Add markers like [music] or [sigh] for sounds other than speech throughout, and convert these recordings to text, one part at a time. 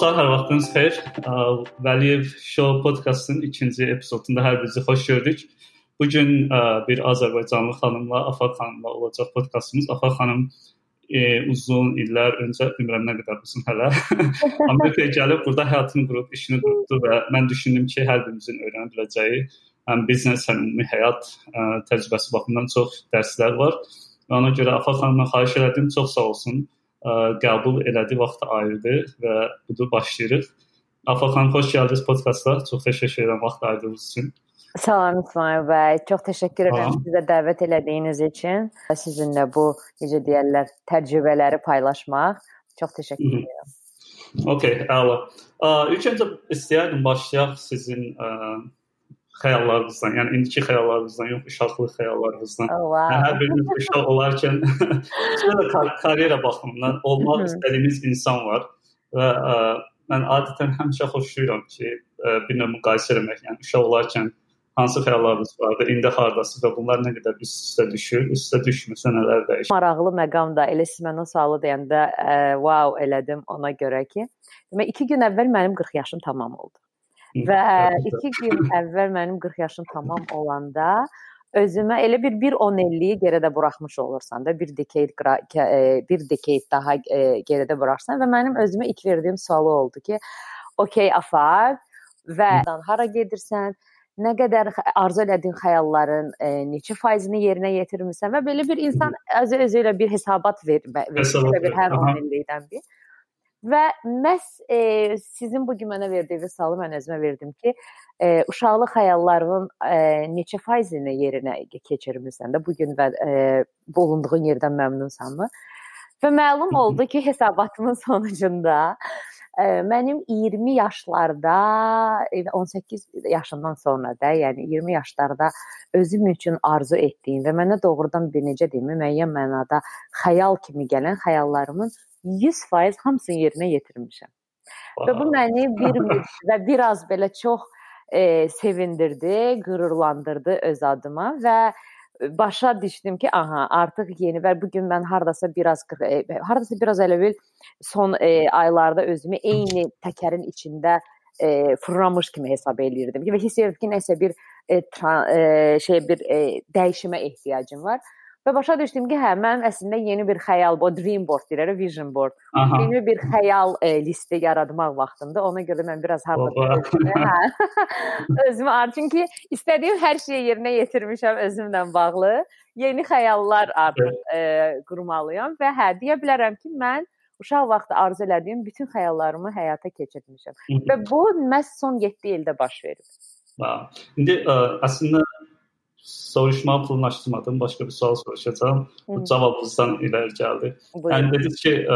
Sağ hər vaxtınız xeyir. Vəliyev Show podkastının ikinci epizodunda hər birinizi xoş gördük. Bu gün bir Azərbaycanlı xanımla, Afaq xanımla olacaq podkastımız. Afaq xanım e, uzun illər öncə bilmirəm nə qədər uzun hələ [laughs] Amerikaya gəlib burada həyatını qurub, işini qurdu və mən düşündüm ki, hər birimizin öyrənə biləcəyi həm biznes, həm ümumi həyat ə, təcrübəsi baxımından çox dərslər var. Və ona görə Afaq xanımdan xahiş elədim, çox sağ olsun. Ə, qəbul elədi, vaxt ayırdı və budur başlayırıq. Afaq xanım xoş gəldiniz podkasta. Çox təşəkkür edirəm vaxt ayırdığınız üçün. Salam İsmail bəy. Çox təşəkkür edirəm sizə dəvət elədiyiniz üçün. Sizinlə bu necə deyirlər, təcrübələri paylaşmaq. Çox təşəkkür edirəm. Okay, əla. İlk öncə istəyərdim başlayaq sizin ə, xəyallarınızdan, yəni indiki xəyallarınızdan, yox uşaqlıq xəyallarınızdan. Oh, wow. Yəni, hər biriniz uşaq olarkən [laughs] sonra kar karyera baxımından olmaq istədiyiniz insan var və ə, mən adətən həmişə xoşlayıram ki, ə, bir növ müqayisə etmək, yəni uşaq olarkən hansı xəyallarınız vardı, indi hardasınız və bunlar nə qədər üst-üstə düşür, üstə düşmürsə nələr dəyişir? Maraqlı məqam da elə siz mənə sualı deyəndə ə, wow elədim ona görə ki, demək 2 gün əvvəl mənim 40 yaşım tamam oldu. Və 2 gün əvvəl mənim 40 yaşım tamam olanda özümə elə bir 1-10 illiyi geridə buraxmış olursan da bir decade bir decade daha geridə buraxsan və mənim özümə ilk verdiyim sualı oldu ki, okay Afaq və hara gedirsən? nə qədər arzu elədiyin xəyalların e, neçə faizini yerinə yetirmisən? və belə bir insan özü özü ilə bir hesabat ver, verir bir hər 10 illikdən bir. Və məhz e, sizin bu gün mənə verdiyiniz sualı mən özümə verdim ki, e, uşaqlıq xəyallarının e, neçə faizini yerinə keçirmisən də bu gün və e, bulunduğun yerdən məmnunsanmı? Və məlum oldu ki, hesabatımın [laughs] sonucunda Mənim 20 yaşlarda 18 yaşından sonra da, yəni 20 yaşlarda özüm üçün arzu etdiyim və mənə doğrudan bir necə deyim, müəyyən mənada xəyal kimi gələn xəyallarımın 100% hamısını yerinə yetirmişəm. Wow. Və bu məni bir [laughs] və biraz belə çox e, sevindirdi, qürurlandırdı öz adıma və başa düşdüm ki, aha, artıq yeni və bu gün mən hardasa biraz e, hardasa biraz elə bil son e, aylarda özümü eyni təkərin içində e, fırlamış kimi hesab eləyirdim və hiss edirdim ki, nəsə bir e, tra, e, şey bir e, dəyişimə ehtiyacım var. Və başa düşdüm ki, hə, mənim əslində yeni bir xəyal, o dream board deyirlər, vision board. Aha. Yeni bir xəyal e, listi yaratmaq vaxtımdır. Ona görə mən biraz harda hə. özümü ar çünki istədiyim hər şeyi yerinə yetirmişəm özümlə bağlı. Yeni xəyallar artıq e, qurmalıyam və hə, deyə bilərəm ki, mən uşaq vaxtı arzu elədiyim bütün xəyallarımı həyata keçirmişəm. və bu məhz son 7 ildə baş verib. Wow. İndi ə, əslində soruşmağı planlaşdırmadım. Başqa bir sual soruşacağam. Bu cavabınızdan irəli gəldi. Buyurun. Yəni dediniz ki,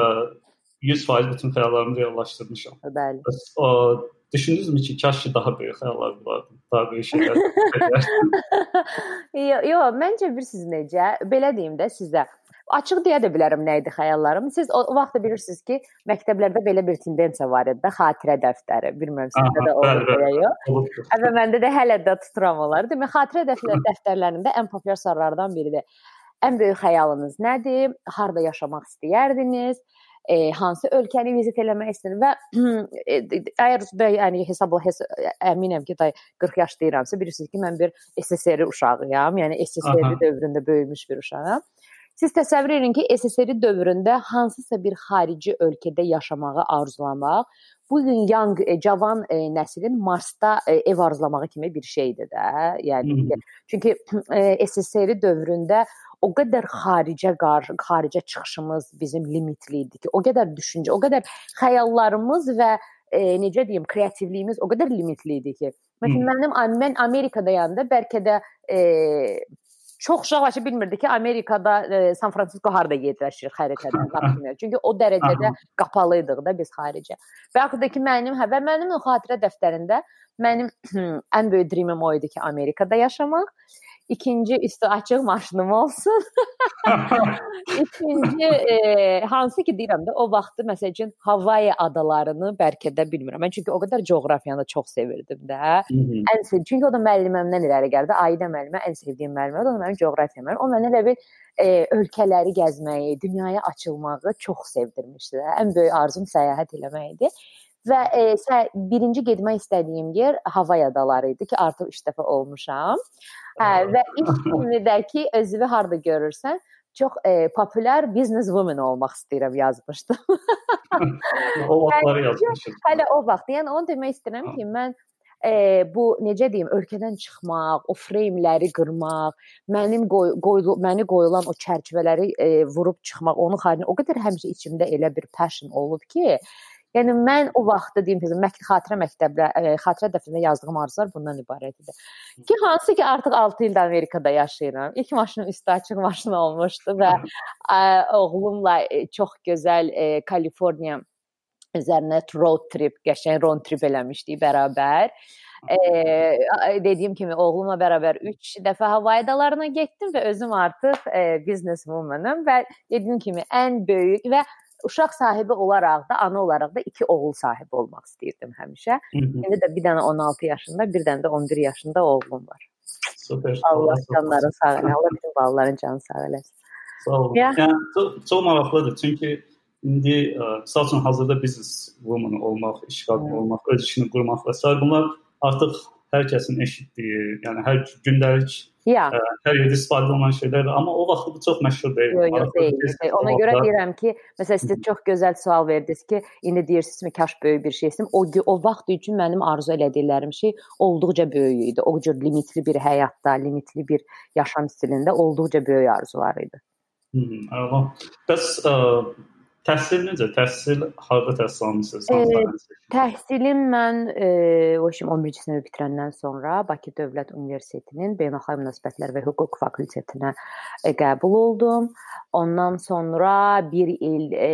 100% bütün xəyallarımı reallaşdırmışam. Bəli. Bəs o düşündünüzmü ki, kaş ki daha böyük xəyallar olardı, daha böyük şeylər. [laughs] yox, yo, məncə bilirsiniz necə? Belə deyim də sizə. Açıq deyə də bilərəm nə idi xəyallarım. Siz o, o vaxt bilirsiniz ki, məktəblərdə belə bir tendensiya var idi, xatirə dəftəri. Bilmirəm sizdə də olur ya yox. Və məndə də hələ də tuturam onları. Demək, xatirə dəftər dəftərlərində ən populyar sorulardan biridir. Ən böyük xəyalınız nədir? Harda yaşamaq istəyərdiniz? e, hansı ölkəni vizit eləmək istəyir və [clears throat] e, əgər də yəni hesab hes əminəm ki, 40 yaş deyirəmsə bilirsiniz ki, mən bir SSR uşağıyam. Yəni SSR dövründə böyümüş bir uşağam. Siz təsəvvür edin ki, SSR dövründə hansısa bir xarici ölkədə yaşamağı arzulamaq bu gün young e, cavan e, nəslin Marsda e, ev arzulamağı kimi bir şeydir də. Yəni Hı -hı. çünki e, SSR dövründə o qədər xaricə qarşı xaricə çıxışımız bizim limitli idi ki, o qədər düşüncə, o qədər xəyallarımız və e, necə deyim, kreativliyimiz o qədər limitli idi ki. Məsələn, mənim mən Amerikada yanında bəlkə də e, çox uşaq başı bilmirdi ki, Amerikada e, San Fransisko harda yerləşir xəritədə vaxtında. Çünki o dərəcədə qapalıydıq da biz xaricə. Və axırda ki, mənim hə və mənim xatirə dəftərində mənim [clears throat] ən böyük dreamim o idi ki, Amerikada yaşamaq ikinci üstü açıq maşınım olsun. [laughs] İkinci e, hansı ki deyirəm də o vaxtı məsəl üçün Havay adalarını bəlkə də bilmirəm. Mən çünki o qədər coğrafiyanı çox sevirdim də. ən sev çünki o da müəllimimdən irəli gəldi. Aidə müəllimə ən sevdiyim müəllimə o da mənim coğrafiya müəllimi. O mənə elə bir e, ölkələri gəzməyi, dünyaya açılmağı çox sevdirmişdi. Ən böyük arzum səyahət eləmək idi. Və e, birinci getmək istədiyim yer Havay adaları idi ki, artıq 3 dəfə olmuşam. Hə, və iş kimi də ki, özünü harda görürsən, çox e, populyar business woman olmaq istəyirəm yazmışdım. [laughs] o vaxtları yazmışam. Hələ o vaxt. Yəni onu demək istəyirəm ki, mən e, bu necə deyim, ölkədən çıxmaq, o freyimləri qırmaq, mənim qoy, qoyulu, məni qoyulan o çərçivələri e, vurub çıxmaq, onu xaricinə o qədər həmişə içimdə elə bir passion olub ki, Yəni mən o vaxtda deyim ki, məktəb xatirə məktəblə ə, xatirə dəftərində yazdığım arzular bundan ibarət idi. Ki hansı ki artıq 6 ildir Amerikada yaşayıram. İlk maşınım üstü açıq maşın olmuşdu və ə, oğlumla çox gözəl ə, Kaliforniya üzərinə road trip, qəşəng road trip eləmişdik bərabər. E, dediyim kimi oğlumla bərabər 3 dəfə hava adalarına getdim və özüm artıq e, business womanam və dediyim kimi ən böyük və uşaq sahibi olaraq da, ana olaraq da iki oğul sahibi olmaq istəyirdim həmişə. İndi də bir dənə 16 yaşında, bir dənə də 11 yaşında oğlum var. Super. Allah canları sağ eləsin. Allah bütün balaların canı sağ eləsin. Sağ olun. Yeah. Yəni çox, çox maraqlıdır. Çünki indi məsəl üçün hazırda business woman olmaq, iş qadını hmm. olmaq, öz işini qurmaq və s. bunlar artıq hər kəsin eşitdiyi, yəni hər gündəlik Ya. Ə, hər yerdə istifadə olunan şeylərdir, amma o vaxt bu çox məşhur deyil. Yox, yox, deyil. deyil. Ona görə deyirəm ki, məsələn sizə çox gözəl sual verdiniz ki, indi deyirsinizmi kaş böyük bir şeysin. O o vaxt üçün mənim arzu elədiklərim şey olduqca böyük idi. O cür limitli bir həyatda, limitli bir yaşam stilində olduqca böyük arzular idi. Hı, amma bəs ə, Təhsil necə? Təhsil harda təhsil almısınız? E, təhsilim mən e, o işim 11-ci sinif bitirəndən sonra Bakı Dövlət Universitetinin Beynəlxalq münasibətlər və hüquq fakültetinə e, qəbul oldum. Ondan sonra bir il e,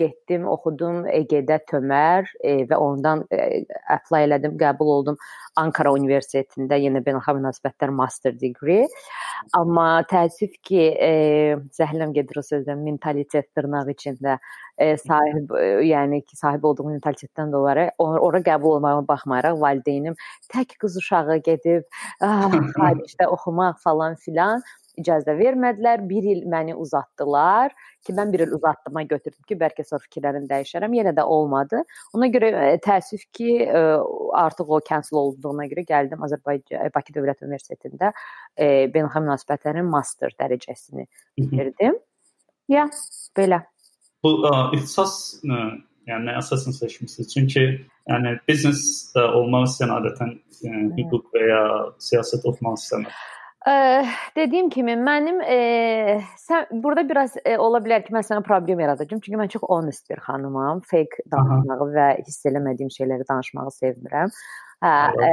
getdim, oxudum EGD Tömər e, və ondan e, apply elədim, qəbul oldum Ankara Universitetində yenə beynəlxalq münasibətlər master degree. Amma təəssüf ki, e, zəhləm gedir o sözdən mentalitet dırnaq içində e, sahib e, yəni ki, sahib olduğum mentalitetdən dolayı ora, ora qəbul olmağıma baxmayaraq valideynim tək qız uşağı gedib ah, [laughs] xaricdə oxumaq falan filan icazə vermədilər. 1 il məni uzatdılar ki, mən 1 il uzatdıma götürdüm ki, bəlkə sonra fikirlərimi dəyişərəm. Yenə də olmadı. Ona görə e, təəssüf ki, e, artıq o cancel olduğuna görə gəldim Azərbaycan e, Bakı Dövlət Universitetində ə, beynəlxalq münasibətlərin master dərəcəsini bitirdim. Ya, belə. Bu ə, ixtisas nə, yəni əsasını seçmisiniz? Çünki yəni biznes olmaq istəyən adətən yəni, hüquq və ya siyasət oxumaq istəmir. Ə, dediyim kimi mənim e, sən burada biraz e, ola bilər ki, mən sənə problem yaradacağam. Çünki mən çox honest bir xanımam. Fake danışmağı və hiss eləmədiyim şeyləri danışmağı sevmirəm. Hə, e,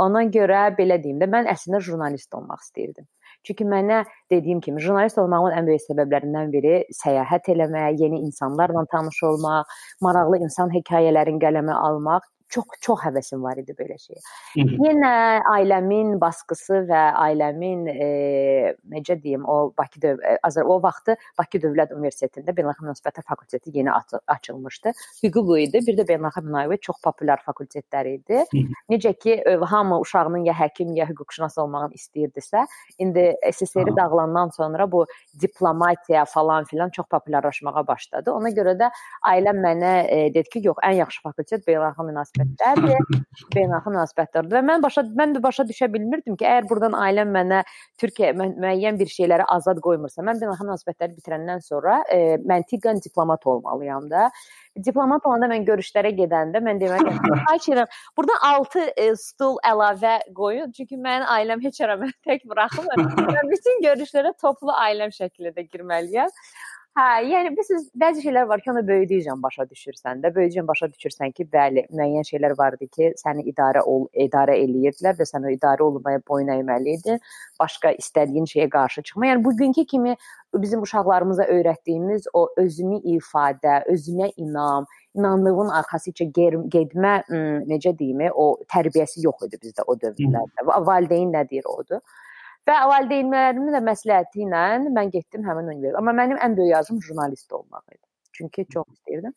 ona görə belə deyim də mən əslində jurnalist olmaq istəyirdim. Çünki mənə dediyim kimi jurnalist olmağımın ən böyük səbəblərindən biri səyahət eləmək, yeni insanlarla tanış olmaq, maraqlı insan hekayələrini qələmə almaq çox çox həvəsim var idi belə şeyə. Yenə ailəmin baskısı və ailəmin e, necə deyim, o Bakı döv Azər o vaxtı Bakı Dövlət Universitetində Beynəlxalq Münasibətlər fakülteti yeni aç açılmışdı. Hüquq idi, bir də beynəlxalq münasibət çox populyar fakültetlər idi. Necə ki, e, hamı uşağının ya həkim, ya hüquqşünas olmağını istəyirdisə, indi SSR dağılandan sonra bu diplomatiya falan filan çox populyarlaşmağa başladı. Ona görə də ailəm mənə e, dedi ki, yox, ən yaxşı fakültet beynəlxalq münasibət münasibətlərdir, [laughs] beynəlxalq münasibətlərdir və mən başa mən də başa düşə bilmirdim ki, əgər burdan ailəm mənə Türkiyə mü müəyyən bir şeyləri azad qoymursa, mən beynəlxalq münasibətləri bitirəndən sonra e, məntiqən diplomat olmalıyam da. Diplomat olanda mən görüşlərə gedəndə mən deməli, xahiş edirəm, burada 6 e, stul əlavə qoyun, çünki mənim ailəm heç ara məni tək buraxmır. [laughs] Mən bütün görüşlərə toplu ailəm şəklində girməliyəm. Hə, yəni bilirsiniz, bəzi şeylər var ki, onu böyüdükcə başa düşürsən də, böyüdükcə başa düşürsən ki, bəli, müəyyən şeylər var idi ki, səni idarə ol, idarə eləyirdilər və sən o idarə olunmaya boyun əyməli idin. Başqa istədiyin şeyə qarşı çıxma. Yəni bugünkü kimi bizim uşaqlarımıza öyrətdiyimiz o özünü ifadə, özünə inam, inanlığın arxasıca getmə, necə deyim, o tərbiyəsi yox idi bizdə o dövrlərdə. Valideyn nə deyir odur. Və valideynlərimin də məsləhəti ilə mən getdim həmin universitetə. Amma mənim ən böyük arzum jurnalist olmaq idi. Çünki çox istəyirdim.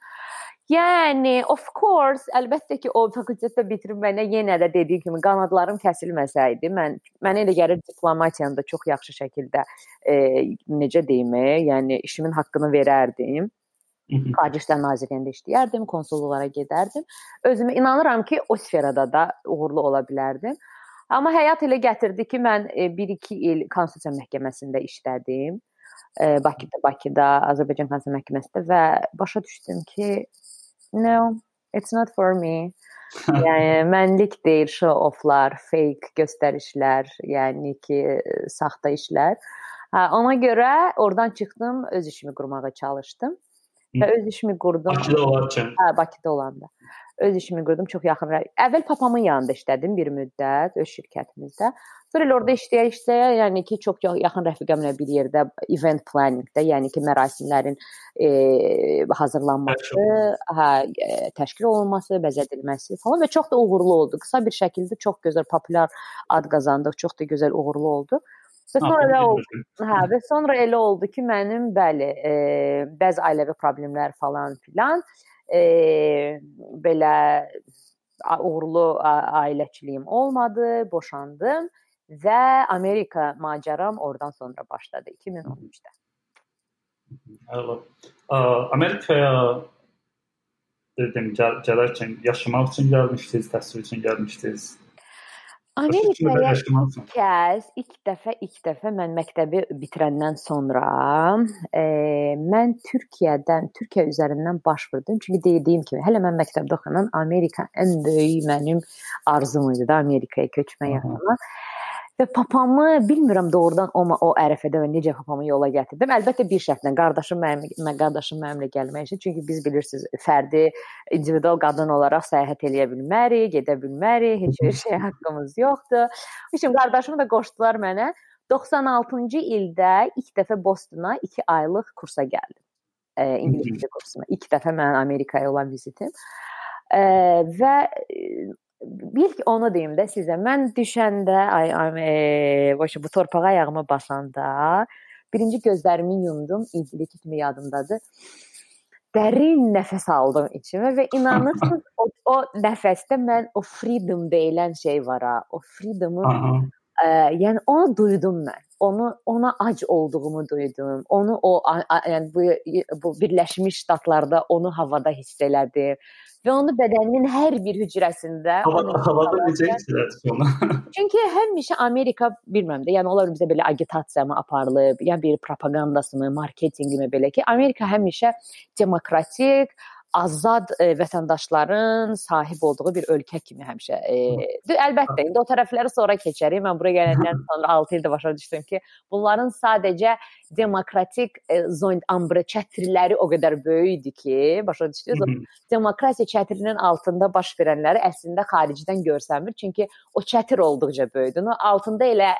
Yəni, of course, əlbəttə ki, o fakültetdə bitirib mənə yenə də dediyim kimi qanadlarım kəsilməsəydi, mən mənə elə gəlir diplomatiyanı da çox yaxşı şəkildə e, necə deyim, yəni işimin haqqını verərdim. Xarici İşlər Nazirliyində işləyərdim, konsulluqlara gedərdim. Özümə inanıram ki, o sferada da uğurlu ola bilərdim. Amma həyat elə gətirdi ki, mən 1-2 il Konstitusiya məhkəməsində işlədim. Bakıda, Bakıda, Azərbaycan Konstitusiya məhkəməsində və başa düşdüm ki, no, it's not for me. [laughs] yəni mənlik deyil show-offlar, fake göstərişlər, yəni ki, saxta işlər. Hə, ona görə oradan çıxdım, öz işimi qurmağa çalışdım və öz işimi qurdum. Bakıda olarkən. Hə, Bakıda olanda. Öz işimi qurdum, çox yaxın. Əvvəl papamın yanında işlədim bir müddət öz şirkətimizdə. Sonra elə orada işləyə-işləyə, yəni ki, çox yaxın rəfiqəmlə bir yerdə event planningdə, yəni ki, mərasimlərin e, hazırlanması, hə, e, təşkil olunması, bəzədilməsi falan və çox da uğurlu oldu. Qısa bir şəkildə çox gözəl populyar ad qazandıq, çox da gözəl uğurlu oldu. Və sonra elə oldu. Hə, və sonra elə oldu ki, mənim bəli, e, bəzi ailəvi problemlər falan filan e, belə uğurlu ailəçiliyim olmadı, boşandım və Amerika macəram oradan sonra başladı 2013-də. Əla. Amerikaya dedim gəl gələrkən yaşamaq üçün gəlmişdiniz, təhsil üçün gəlmişdiniz. Amerikaya ilk kəz, ilk dəfə, ilk dəfə mən məktəbi bitirəndən sonra e, mən Türkiyədən, Türkiyə üzərindən baş vurdum. Çünki dediyim kimi, hələ mən məktəbdə oxuyan Amerika ən böyük mənim arzum idi da Amerikaya köçmək yaşamaq. Və papamı bilmirəm doğrudan o o ərəfədə və necə papamı yola gətirdim. Əlbəttə bir şərtlə qardaşım mənim mən qardaşım mənimlə gəlmək üçün. Çünki biz bilirsiniz, fərdi individual qadın olaraq səyahət eləyə bilmərik, gedə bilmərik, heç bir şey haqqımız yoxdur. Üçün qardaşımı da qoşdular mənə. 96-cı ildə ilk dəfə Bostona 2 aylıq kursa gəldim. E, ingiliscə kursuna. İlk dəfə mənim Amerikaya olan vizitim. E, və İlk onu deyim də sizə. Mən düşəndə, ay, ay e, bu torpağa ayağımı basanda birinci gözlərimi yumdum. İndiki kimi yadımdadır. Dərin nəfəs aldım içimə və inanırsınız o, o nəfəsdə mən o freedom deyilən şey var ha. O freedomu ə, yəni onu duydum mən. Onu ona ac olduğumu duydum. Onu o a, a, yəni bu bu Birləşmiş Ştatlarda onu havada hiss elədim və onu bədəninin hər bir hücrəsində havada, havada necə hiss edərsiniz onu? Çünki həmişə Amerika bilmirəm də, yəni onlar bizə belə agitasiya mı aparılıb, ya bir propagandası mı, marketinqi mi belə ki, Amerika həmişə demokratik, azad e, vətəndaşların sahib olduğu bir ölkə kimi həmişə. E, əlbəttə, indi o tərəfləri sonra keçərik. Mən bura gələndən sonra 6 ildə başa düşdüm ki, bunların sadəcə demokratik e, zond ambre çətirləri o qədər böyük idi ki, başa düşdünüz? Demokratiya çətirinin altında baş verənləri əslində xaricdən görsənmir, çünki o çətir olduqca böyüdü. Altında elə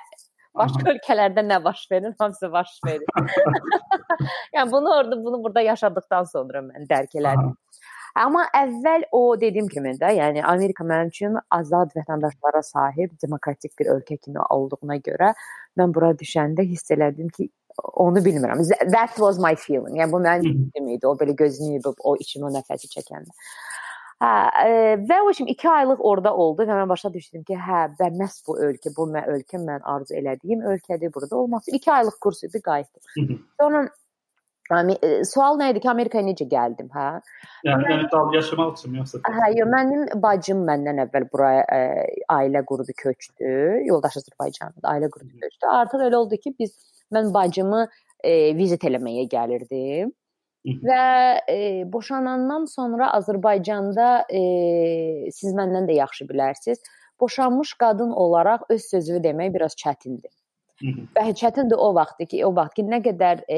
Başqa ölkələrdə nə baş verir, hamısı baş verir. [laughs] yəni bunu orada bunu burada yaşadıktan sonra mən dərk elədim. Amma əvvəl o dediyim kimi də, yəni Amerika mənim üçün azad vətəndaşlara sahib demokratik bir ölkə kimi olduğuna görə mən bura düşəndə hiss elədim ki, onu bilmirəm. That was my feeling. Yəni bu mənim fikrim idi. O belə gözünü yumub o içimə nəfəsi çəkəndə. Hə, e, və o kimi 2 aylıq orada oldu və mən başa düşdüm ki, hə, və məhz bu ölkə, bu mən ölkə mən arzu elədiyim ölkədir, burada olması. 2 aylıq kurs idi, qayıtdım. Sonra Yəni sual nə idi ki, Amerikaya necə gəldim, hə? Yəni, mən, yəni dal yaşamaq üçün yoxsa? Hə, yox, mənim bacım məndən əvvəl buraya ə, ailə qurdu, köçdü. Yoldaş Azərbaycanda ailə qurdu, köçdü. Artıq elə oldu ki, biz mən bacımı ə, vizit eləməyə gəlirdim. Və e, boşanandan sonra Azərbaycanda e, siz məndən də yaxşı bilərsiniz, boşanmış qadın olaraq öz sözünü demək biraz çətindir. Və çətindir o vaxtdır ki, o vaxt ki, nə qədər e,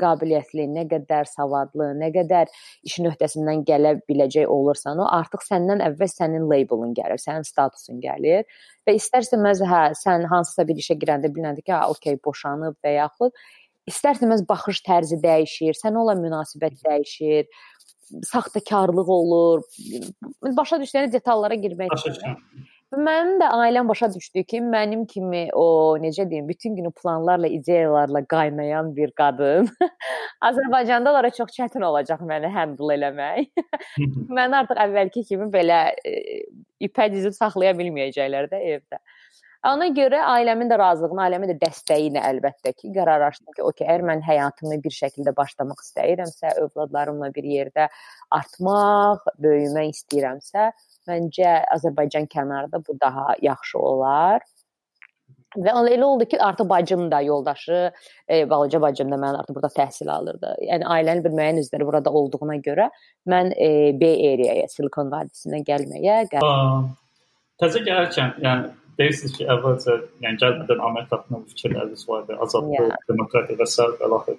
qabiliyyətli, nə qədər savadlı, nə qədər işin öhdəsindən gələ biləcək olursan, o artıq səndən əvvəl sənin labelin gəlir, sənin statusun gəlir. Və istərsəməz hə, sən hansısa bir işə girəndə biləndə ki, ha, okey, boşanıb və yaxud istər-istəməz baxış tərzi dəyişir, sənə olan münasibət dəyişir, saxtakarlıq olur. Başa düşdüyünüz detallara girmək. Mənim də ailəm başa düşdü ki, mənim kimi o necə deyim, bütün günü planlarla, ideyalarla qaynayan bir qadın [laughs] Azərbaycanda onlara çox çətin olacaq məni handle eləmək. [laughs] Mən artıq əvvəlki kimi belə e, ipə dizib saxlaya bilməyəcəklər də evdə. Ona görə ailəmin də razılığına, ailəmin də dəstəyi ilə əlbəttə ki, qərarlaşdım ki, okey, əgər mən həyatımı bir şəkildə başlamaq istəyirəmsə, övladlarımla bir yerdə artmaq, böyümək istəyirəmsə, məncə Azərbaycan kənarında bu daha yaxşı olar. Və elə oldu ki, artıq bacım da, yoldaşı, e, balaca bacım da mənim artıq burada təhsil alırdı. Yəni ailənin bir müəyyən üzvləri burada olduğuna görə mən e, Bay Area-ya, Silikon vadisinə gəlməyə qərar Təzə gələrkən, yəni deyirsiniz ki, əvvəlcə yəni gəlmədən Amerika haqqında fikirləriniz vardı, azadlıq, yeah. demokratiya və s. və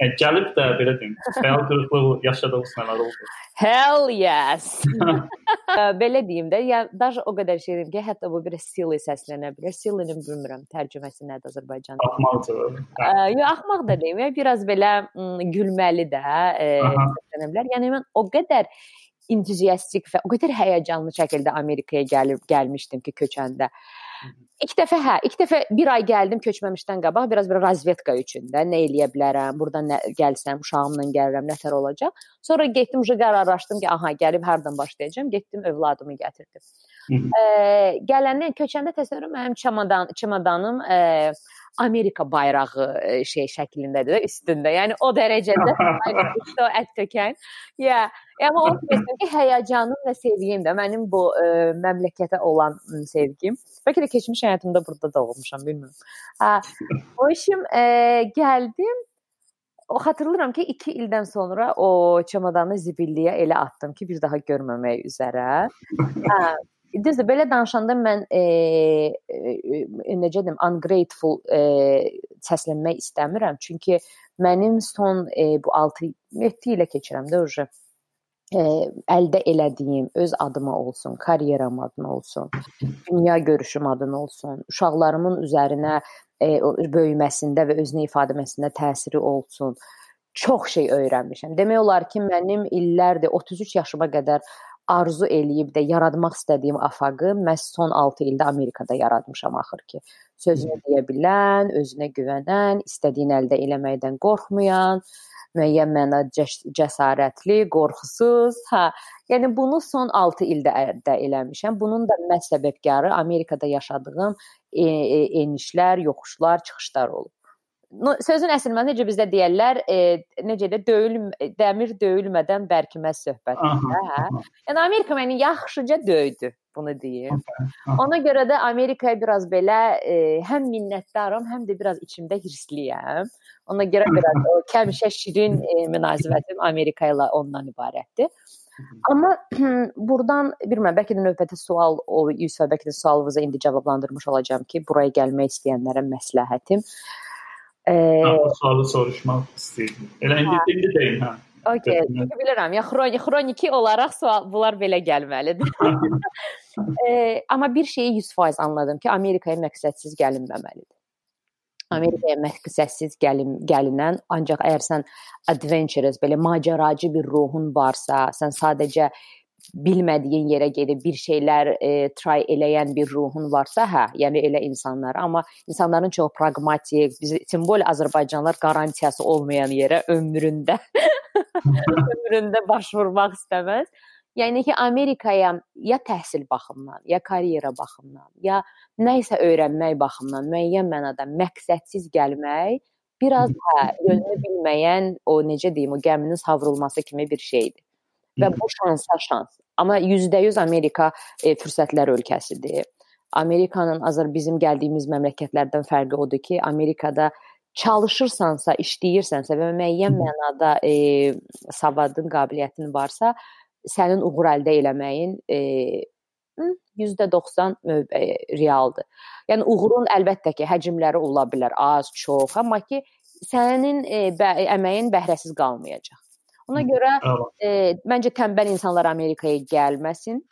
Yəni gəlib də belə deyim, xəyal qırıqlığı yaşadığınız nələr oldu? Hell yes. belə deyim də, yəni daha o qədər şey deyim ki, hətta bu bir silly səslənə bilər. Silly-ni bilmirəm tərcüməsi nədir Azərbaycanda. Axmaqdır. Yox, axmaq da deyim, biraz belə gülməli də səslənə bilər. Yəni mən o qədər entuziastik və o qədər həyəcanlı şəkildə Amerikaya gəlib gəlmişdim ki, köçəndə. İlk dəfə hə, ilk dəfə bir ay gəldim köçməmişdən qabaq biraz bir razvedka üçün də nə eləyə bilərəm, burdan nə gəlsəm, uşağımla gəlirəm, nətər olacaq. Sonra getdim, qərarlaşdım ki, aha, gəlib hardan başlayacağam. Getdim, övladımı gətirdim. e, gələndən köçəndə təsəvvür mənim çamadan, çamadanım e, Amerika bayrağı şey şəklindədir də üstündə. Yəni o dərəcədə üstə ət tökən. Ya, amma o ki, həyəcanım və sevgim də mənim bu ə, məmləkətə olan sevgim. Bəlkə də keçmiş həyatımda burada doğulmuşam, bilmirəm. Ha, o işim ə, gəldim o xatırlayıram ki, 2 ildən sonra o çamadanı zibilliyə elə atdım ki, bir daha görməmək üzrə. Hə, Düzdür, belə danışanda mən e, e, necə deyim, ungrateful e, səslənmək istəmirəm. Çünki mənim son e, bu 6 7 ilə keçirəm də uje e, əldə elədiyim öz adıma olsun, karyeram adına olsun, dünya görüşüm adına olsun, uşaqlarımın üzərinə e, böyüməsində və özünü ifadə etməsində təsiri olsun. Çox şey öyrənmişəm. Demək olar ki, mənim illərdir 33 yaşıma qədər arzu eləyib də yaratmaq istədiyim afaqı məhz son 6 ildə Amerikada yaratmışam axır ki. Sözünü deyə bilən, özünə güvənən, istədiyini əldə eləməkdən qorxmayan, müəyyən mənada cəsarətli, qorxusuz. Hə, yəni bunu son 6 ildə əldə eləmişəm. Bunun da məhz səbəbkarı Amerikada yaşadığım e, e, enişlər, yoxuşlar, çıxışlar olub sözün əsl mənası necə bizdə deyirlər, e, necə də döyül dəmir döyülmədən bərkiməz söhbətində, hə? Yəni Amerika məni yaxşıca döydü, bunu deyim. Ona görə də Amerikaya biraz belə e, həm minnətdaram, həm də biraz içimdə hirsliyəm. Ona görə biraz o kəmişə şirin e, münasibətim Amerika ilə ondan ibarətdir. Amma [clears throat] burdan bilmirəm, bəlkə də növbəti sual o Yusuf bəlkə də sualınızı indi cavablandırmış olacağam ki, buraya gəlmək istəyənlərə məsləhətim E, sualı soruşmaq istəyirdim. Elə indi hə. indi deyim, hə. Okay, çünki bilirəm, ya xroni xroniki olaraq sual bunlar belə gəlməlidir. [laughs] e, amma bir şeyi 100% anladım ki, Amerikaya məqsədsiz gəlinməməlidir. Amerikaya məqsədsiz gəlin gəlinən, ancaq əgər sən adventurous, belə macəracı bir ruhun varsa, sən sadəcə bilmədiyin yerə gedib bir şeylər e, try eləyən bir ruhun varsa, hə, yəni elə insanlar, amma insanların çox praqmatik, biz simbol Azərbaycanlılar qarantiyası olmayan yerə ömründə [laughs] ömründə baş vurmaq istəməz. Yəni ki, Amerikaya ya təhsil baxımından, ya karyera baxımından, ya nə isə öyrənmək baxımından müəyyən mənada məqsədsiz gəlmək biraz hə, yönünü bilməyən o necə deyim, o gəminin savrulması kimi bir şeydir və bu şansa şans. Amma %100 Amerika e, fürsətlər ölkəsidir. Amerikanın azər bizim gəldiyimiz məmləkətlərdən fərqi odur ki, Amerikada çalışırsansa, işləyirsənsə və müəyyən mənada e, savadın, qabiliyyətin varsa, sənin uğur əldə eləməyin e, %90 e, realdır. Yəni uğurun əlbəttə ki, həcmləri ola bilər, az, çox, amma ki sənin e, bə əməyin bəhrəsiz qalmayacaq. Ona görə e, məncə tənbəl insanlar Amerikaya gəlməsin.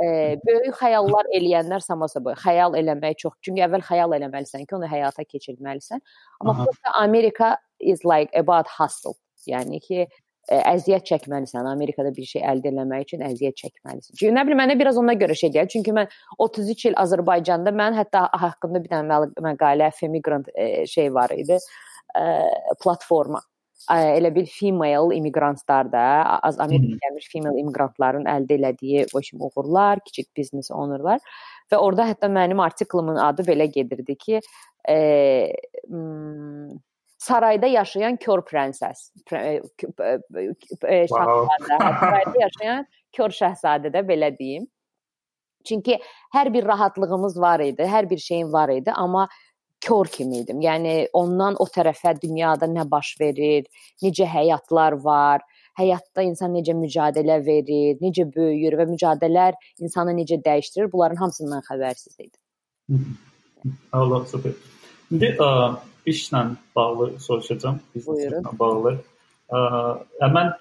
E, böyük xəyallar eləyənlər samasa boy. Xəyal eləmək çox. Çünki əvvəl xəyal eləməlisən ki, onu həyata keçirməlisən. Amma burada Amerika is like about hustle. Yəni ki, ə, e, əziyyət çəkməlisən. Amerikada bir şey əldə etmək üçün əziyyət çəkməlisən. Çünki nə bilim mənə biraz ona görə şey gəlir. Çünki mən 33 il Azərbaycanda mən hətta haqqında bir dənə məqalə Femigrant e, şey var idi. Ə, platforma elə bir female immigrantlar da az Amerikaya gəlmiş female immigrantların əldə elədiyi kimi uğurlar, kiçik biznes ownerlar və orada hətta mənim artiklimin adı belə gedirdi ki, e, sarayda yaşayan kör prenses. Şahzadə, sarayda yaşayan kör şahzadə də belə deyim. Çünki hər bir rahatlığımız var idi, hər bir şeyin var idi, amma kör kimi idim. Yəni ondan o tərəfə dünyada nə baş verir, necə həyatlar var, həyatda insan necə mücadilə verir, necə böyüyür və mücadilələr insanı necə dəyişdirir, bunların hamısından xəbərsiz idim. Allah super. İndi ə, işlə bağlı soruşacağam. Bizneslə bağlı. Ə, mən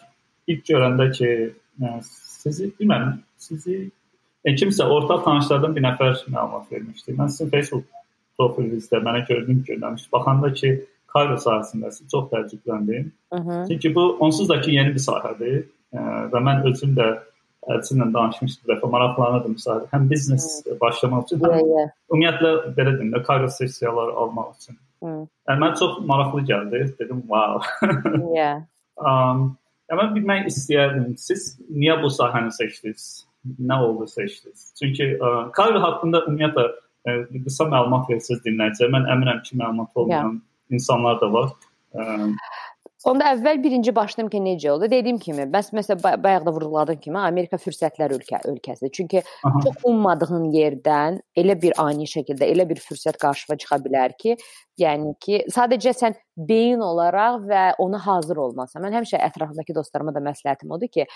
ilk görəndə ki, ə, sizi bilmirəm, sizi e, kimsə ortaq tanışlardan bir nəfər məlumat vermişdi. Mən sizin Facebook profilinizdə mənə gördüm görməmiş. Baxanda ki, kargo sahəsindəsiz. Çox təəccübləndim. Çünki bu onsuz da ki yeni bir sahədir ə, e, və mən özüm də Əlçinlə danışmışdım bir dəfə, maraqlanırdım sahədə. Həm biznes başlamaq üçün, həm yeah, yeah. ümumiyyətlə belə deyim də, kargo sessiyaları almaq üçün. Hmm. Yəni mənə çox maraqlı gəldi. Dedim, wow. [laughs] yeah. Um, yəni mən bilmək istəyərdim. Siz niyə bu sahəni seçdiniz? Nə oldu seçdiniz? Çünki ə, e, kargo haqqında ümumiyyətlə ə, qısa məlumat versəz dinləyicilər, mən əminəm ki, məlumat olmayan yeah insanlar da var. Ə, Onda əvvəl birinci başladım ki, necə oldu? Dediyim kimi, bəs məsələn bayaq da vurğuladığım kimi Amerika fürsətlər ölkə ölkəsidir. Çünki Aha. çox ummadığın yerdən elə bir ani şəkildə elə bir fürsət qarşına çıxa bilər ki, yəni ki, sadəcə sən beyin olaraq və ona hazır olmasan. Mən həmişə ətrafımdakı dostlarıma da məsləhətim odur ki,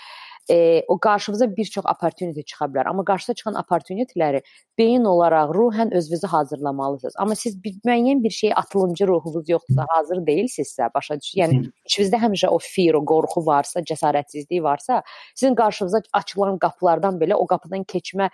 e, o qarşınıza bir çox opportunity çıxa bilər, amma qarşıda çıxan opportunityləri beyin olaraq, ruhən özünüzü hazırlamalısınız. Amma siz bir müəyyən bir şeyə atılımcı ruhunuz yoxdursa, hazır deyilsinizsə, başa düş. Yəni içinizdə həmişə o fear, o qorxu varsa, cəsarətsizlik varsa, sizin qarşınıza açılan qapılardan belə o qapıdan keçmə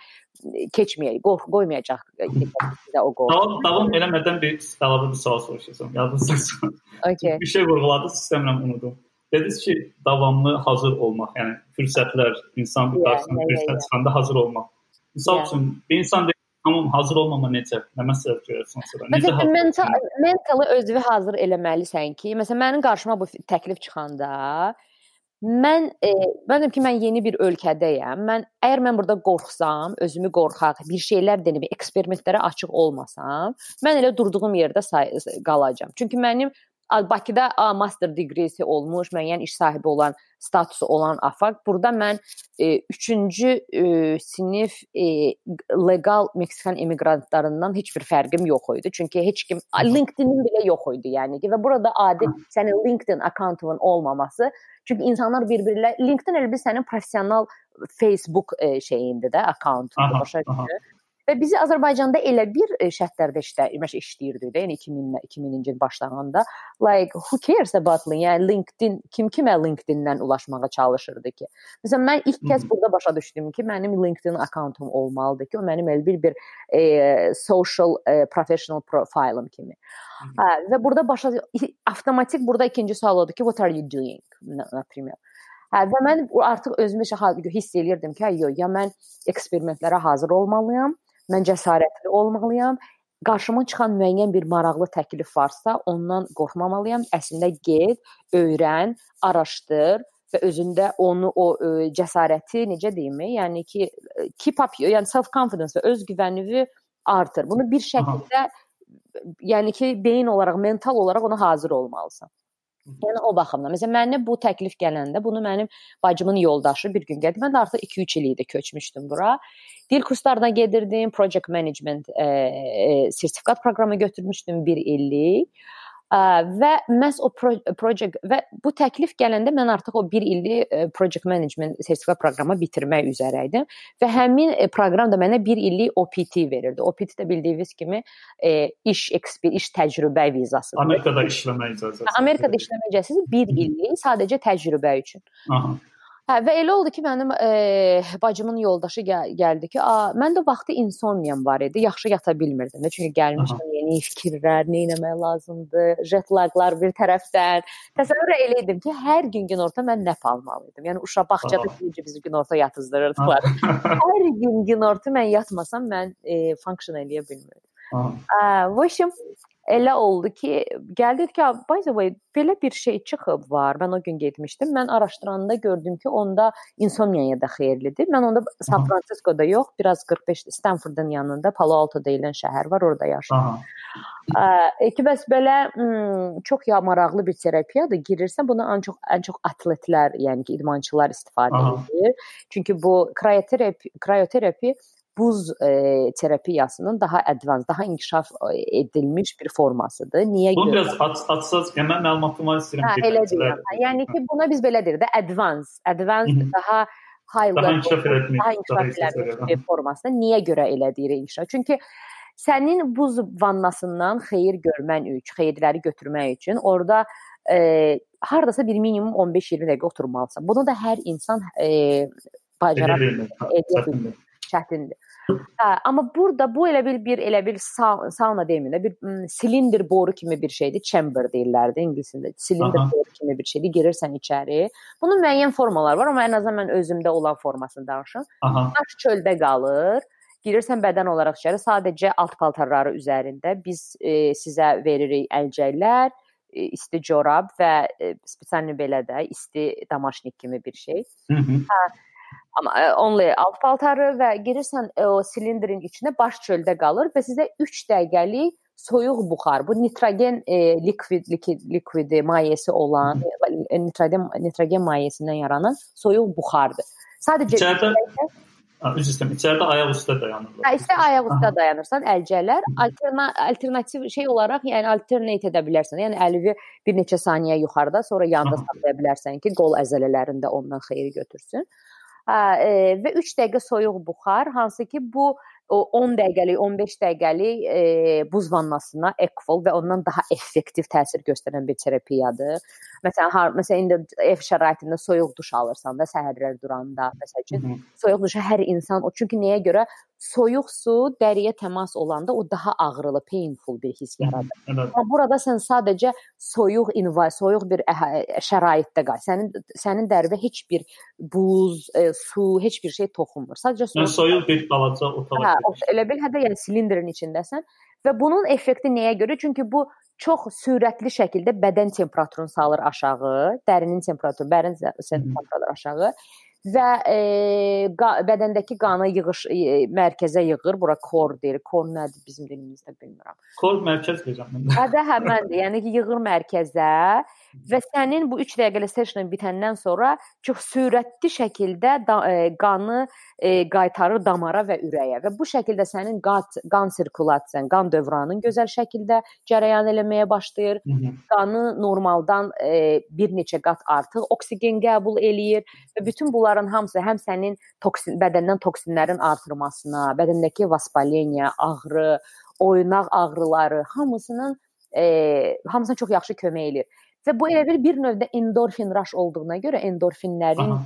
keçməyək, qorxu qoymayacaq sizə o qorxu. Davam, davam eləmədən bir əlavə bir sual soruşacağam. Yadınızda. [laughs] Okay. Bir şey vurğuladınız, istəmirəm unudum. Dediniz ki, davamlı hazır olmaq, yəni fürsətlər, insan yeah, fürsət çıxanda hazır olmaq. Misal üçün bir insan deyir, tamam hazır olmama necə? Nə məsələ görürsən sonra? Necə hazır? Mental, mentalı özünü hazır eləməlisən ki, məsələn mənim qarşıma bu təklif çıxanda mən e, mən deyim ki, mən yeni bir ölkədəyəm. Mən əgər mən burada qorxsam, özümü qorxaq, bir şeylər denib eksperimentlərə açıq olmasam, mən elə durduğum yerdə qalacağam. Çünki mənim Bakıda a, master degree-si olmuş, müəyyən iş sahibi olan, statusu olan afaq. Burada mən 3-cü e, e, sinif e, legal Meksikan immiqrantlarından heç bir fərqim yox idi. Çünki heç kim LinkedIn-in belə yox idi, yəni ki və burada adi sənin LinkedIn akkauntunun olmaması Çünki insanlar bir-birlə LinkedIn elə bir sənin professional Facebook e, şeyindir də, akkauntun başa düşür. Və bizi Azərbaycanda elə bir e, şərtlərdə işlə işləyirdi də, yəni 2000 2000-ci il başlanğanda like who cares about LinkedIn? Yəni LinkedIn kim kimə LinkedIn-dən ulaşmağa çalışırdı ki? Məsələn mən ilk kəz burada başa düşdüm ki, mənim LinkedIn akkauntum olmalıdır ki, o mənim elə bir bir e, social e, professional profilım kimi. Hə, və burada başa avtomatik burada ikinci sual odur ki, what are you doing? Например. Hə, və mən artıq özümü hiss eləyirdim ki, yox, ya mən eksperimentlərə hazır olmalıyam, Mən cəsarətli olmalıyam. Qarşıma çıxan müəyyən bir maraqlı təklif varsa, ondan qorxmamalıyam. Əslində get, öyrən, araşdır və özündə onu o ə, cəsarəti necə deyim, yəni ki, keep up, yəni self confidence və öz güvənini artır. Bunu bir şəkildə Aha. yəni ki, beyin olaraq, mental olaraq ona hazır olmalısan. Yəni o baxımdan. Məsələn, mənə bu təklif gələndə bunu mənim bacımın yoldaşı bir gün gəldi. Mən artıq 2-3 il idi köçmüşdüm bura. Dil kurslarına gedirdim, project management e, e, sertifikat proqramı götürmüşdüm 1 illik və məhz o project və bu təklif gələndə mən artıq o 1 illik project management sertifikat proqramı bitirmək üzrə idim və həmin proqram da mənə 1 illik OPT verirdi. OPT də bildiyiniz kimi iş eksper, iş təcrübə vizasıdır. Amerikada işləmə icazəsi. Amerikada işləmə icazəsi 1 illik sadəcə təcrübə üçün. Aha. Hə və elə oldu ki, mənim e, bacımın yoldaşı gəl gəldi ki, a, mən də vaxtı insomniyam var idi. Yaxşı yata bilmirdim də, çünki gəlmişdim yeni fikirlər, nə etmək lazımdır, jet laglar bir tərəfdən. Təsəvvür eləyirdim ki, hər gün günorta mən nəp almalıydım. Yəni uşaq bağçada necə bizi günorta yatızdırırdılar. hər gün günorta mən yatmasam mən e, function eləyə bilmirdim. Aa, в общем, elə oldu ki, gəldik ki, by the way, belə bir şey çıxıb var. Mən o gün getmişdim. Mən araşdıranda gördüm ki, onda insomniyaya da xeyirlidir. Mən onda San Fransiskoda yox, biraz 45 Stanfordun yanında Palo Alto deyilən şəhər var, orada yaşayıram. Ə, ki bəs belə ım, çox ya maraqlı bir terapiyadır. Girirsən bunu ən çox ən çox atletlər, yəni ki, idmançılar istifadə Aha. edir. Çünki bu krioterapi, krioterapi buz e, terapiyasının daha advanced, daha inkişaf e, edilmiş bir formasıdır. Niyə Bunu görə? biraz aç, açsaz, yəni mən məlumatımı istəyirəm hə, elə deyirəm. Yəni ki, buna biz belə deyirik də advanced, advanced daha high daha level, inkişaf etmiş, daha inkişaf edilmiş bir formasında. Niyə görə elə deyirik inkişaf? Çünki sənin buz vannasından xeyir görmən üçün, xeyirləri götürmək üçün orada e, hardasa bir minimum 15-20 dəqiqə oturmalısan. Bunu da hər insan e, bacara bilir çətindir. Hə, amma burada bu elə bir bir elə bir sauna demir də bir silindr boru kimi bir şeydir, chamber deyirlər də ingiliscə. Silindr boru kimi bir şeydir. Girirsən içəri. Bunun müəyyən formaları var, amma ən azından mən özümdə olan formasını danışım. Baş çöldə qalır. Girirsən bədən olaraq içəri, sadəcə alt paltarları üzərində biz e, sizə veririk əlcəklər, e, isti corab və e, spesialni belə də isti damaşnik kimi bir şey. Hı -hı. Hə, Amma e, only alt paltarı və girirsən e, o silindrin içinə baş çöldə qalır və sizə 3 dəqiqəlik soyuq buxar. Bu nitrogen e, likvid likid likvidi mayesi olan e, nitrogen nitrogen mayesindən yaranan soyuq buxardır. Sadəcə içəridə Üzr istəyirəm. İçəridə ayaq üstə dayanırlar. Hə, istə ayaq üstə dayanırsan, əlcəklər alterna alternativ şey olaraq, yəni alternate edə bilərsən. Yəni əlini bir neçə saniyə yuxarıda, sonra yanda saxlaya bilərsən ki, qol əzələlərində ondan xeyir götürsün. E, və 3 dəqiqə soyuq buxar, hansı ki bu o 10 dəqiqəlik, 15 dəqiqəlik e, buz vannasına ekvol və ondan daha effektiv təsir göstərən bir terapiyadır. Məsələn, har, məsələn indi ev şəraitində soyuq duş alırsan da səhərlər duranda, məsəl üçün soyuq duşa hər insan o çünki nəyə görə soyuq su dəriyə təmas olanda o daha ağrılı, painful bir his yaradır. Evet. Amma burada sən sadəcə soyuq inva, soyuq bir şəraitdə qal. Sənin sənin dəridə heç bir buz, e, su, heç bir şey toxunmur. Sadəcə soyuq, yəni, soyuq bir balaca otağa. Hə, elə bil hətta yəni silindrin içindəsən və bunun effekti nəyə görə? Çünki bu çox sürətli şəkildə bədən temperaturunu salır aşağı, dərinin temperaturu, bədən temperaturu aşağı və e, qa, bədəndəki qanı yığış e, mərkəzə yığır. Bura kor deyir. Kor nədir bizim dilimizdə bilmirəm. Kor mərkəz deyirəm mən. Hə də həməndir. Yəni ki, yığır mərkəzə və sənin bu 3 dəqiqəlik session bitəndən sonra çox sürətli şəkildə da, e, qanı e, qaytarır damara və ürəyə və bu şəkildə sənin qat, qan sirkulasiyan, qan dövranın gözəl şəkildə cərəyan eləməyə başlayır. Hı -hı. Qanı normaldan e, bir neçə qat artıq oksigen qəbul eləyir və bütün bunların hamısı həm sənin toksin bədəndən toksinlərin artırmasına, bədəndəki vaspaleniya, ağrı, oynaq ağrıları hamısının e, hamısına çox yaxşı kömək eləyir. Və bu elə bir bir növdə endorfin rush olduğuna görə endorfinlərin Aha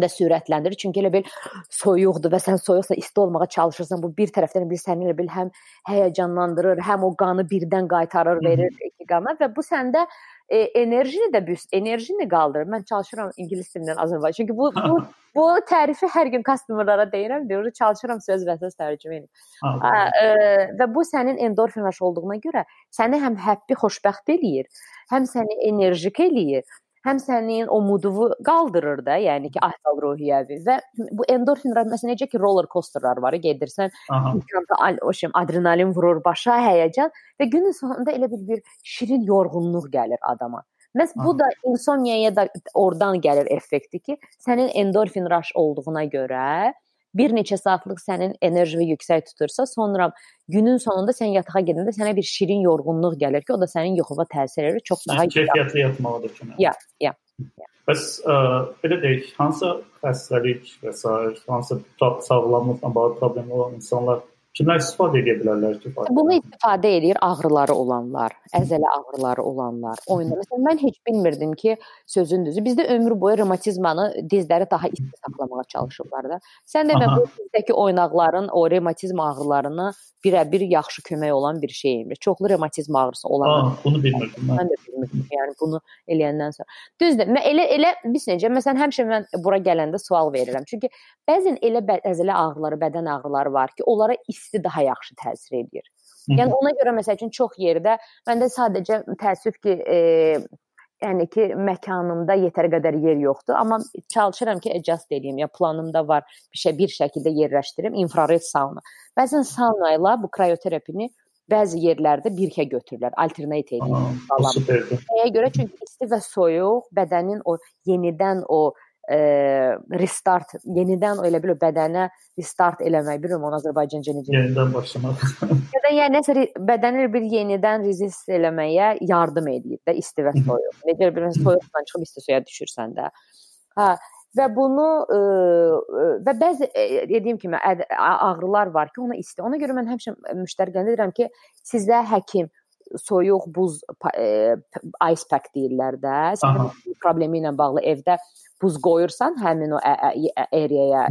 də sürətləndirir. Çünki elə bil soyuqdur və sən soyuqsa isti olmağa çalışırsan. Bu bir tərəfdən bir səni elə bil həm həyəcanlandırır, həm o qanı birdən qaytarır, verir iki qana və bu səndə e, enerjini də büst, enerjini qaldırır. Mən çalışıram ingilis dilindən Azərbaycan. Çünki bu bu [laughs] bu tərifi hər gün customerlara deyirəm, deyir, çalışıram söz və söz tərcümə edim. E, və bu sənin endorfin olduğuna görə səni həm happy, xoşbəxt eləyir həm səni enerjik eləyir, həm sənin o muduvu qaldırır da, yəni ki, ahval ruhiyyəvi və bu endorfin məsələn necə ki roller coasterlar var, gedirsən, o şey adrenalin vurur başa, həyəcan və günün sonunda elə bir bir şirin yorğunluq gəlir adama. Məs bu da insomniyaya da oradan gəlir effekti ki, sənin endorfin rush olduğuna görə bir neçə saatlıq sənin enerjini yüksək tutursa, sonra günün sonunda sən yatağa gedəndə sənə bir şirin yorğunluq gəlir ki, o da sənin yuxuna təsir edir, çox daha keyfiyyətli yatmağa da kömək. Ya, ya. Bəs ə, belə deyək, hansı xəstəlik və s. hansı sağlamlıqla bağlı problemli olan insanlar Kimlər istifadə edə bilərlər ki? Bunu istifadə edir ağrıları olanlar, əzələ ağrıları olanlar. Oyunda məsələn mən heç bilmirdim ki, sözün düzü bizdə ömür boyu revmatizmanı dizləri daha isti saxlamağa çalışırlar da. Sən də bu dizdəki oynaqların o revmatizm ağrılarına birə-bir yaxşı kömək olan bir şeymiş. Çoxlu revmatizm ağrısı olan. Aa, bunu bilmirdim mən. Mən də bilmirdim. Yəni bunu eləyəndən sonra. Düzdür. Mən elə elə biz necə məsələn həmişə mən bura gələndə sual verirəm. Çünki bəzən elə əzələ ağrıları, bədən ağrıları var ki, onlara isti daha yaxşı təsir edir. Yəni ona görə məsəl üçün çox yerdə məndə sadəcə təəssüf ki, e, yəni ki, məkanımda yetər qədər yer yoxdur, amma çalışıram ki, adjust edeyim. Ya planımda var bir şey bir şəkildə yerləşdirim, infrared sauna. Bəzən sauna ilə bu krioterapini bəzi yerlərdə birgə götürürlər, alternate edirlər. Nəyə görə? Çünki isti və soyuq bədənin o yenidən o e, restart, yenidən elə bil bədənə restart eləmək, bilmirəm onu Azərbaycanca necə. Yenidən başlamaq. [laughs] ya da yəni nəsə bədəni bir yenidən resist eləməyə yardım edir də isti və soyuq. Necə bilirsən soyuqdan çıxıb isti suya düşürsən də. Hə, və bunu ə, və bəzi dediyim kimi ağrılar var ki, ona isti. Ona görə mən həmişə müştərilərə deyirəm ki, sizdə həkim soyuq buz e, ice pack deyirlər də. Sən problemi ilə bağlı evdə buz qoyursan həmin o areaya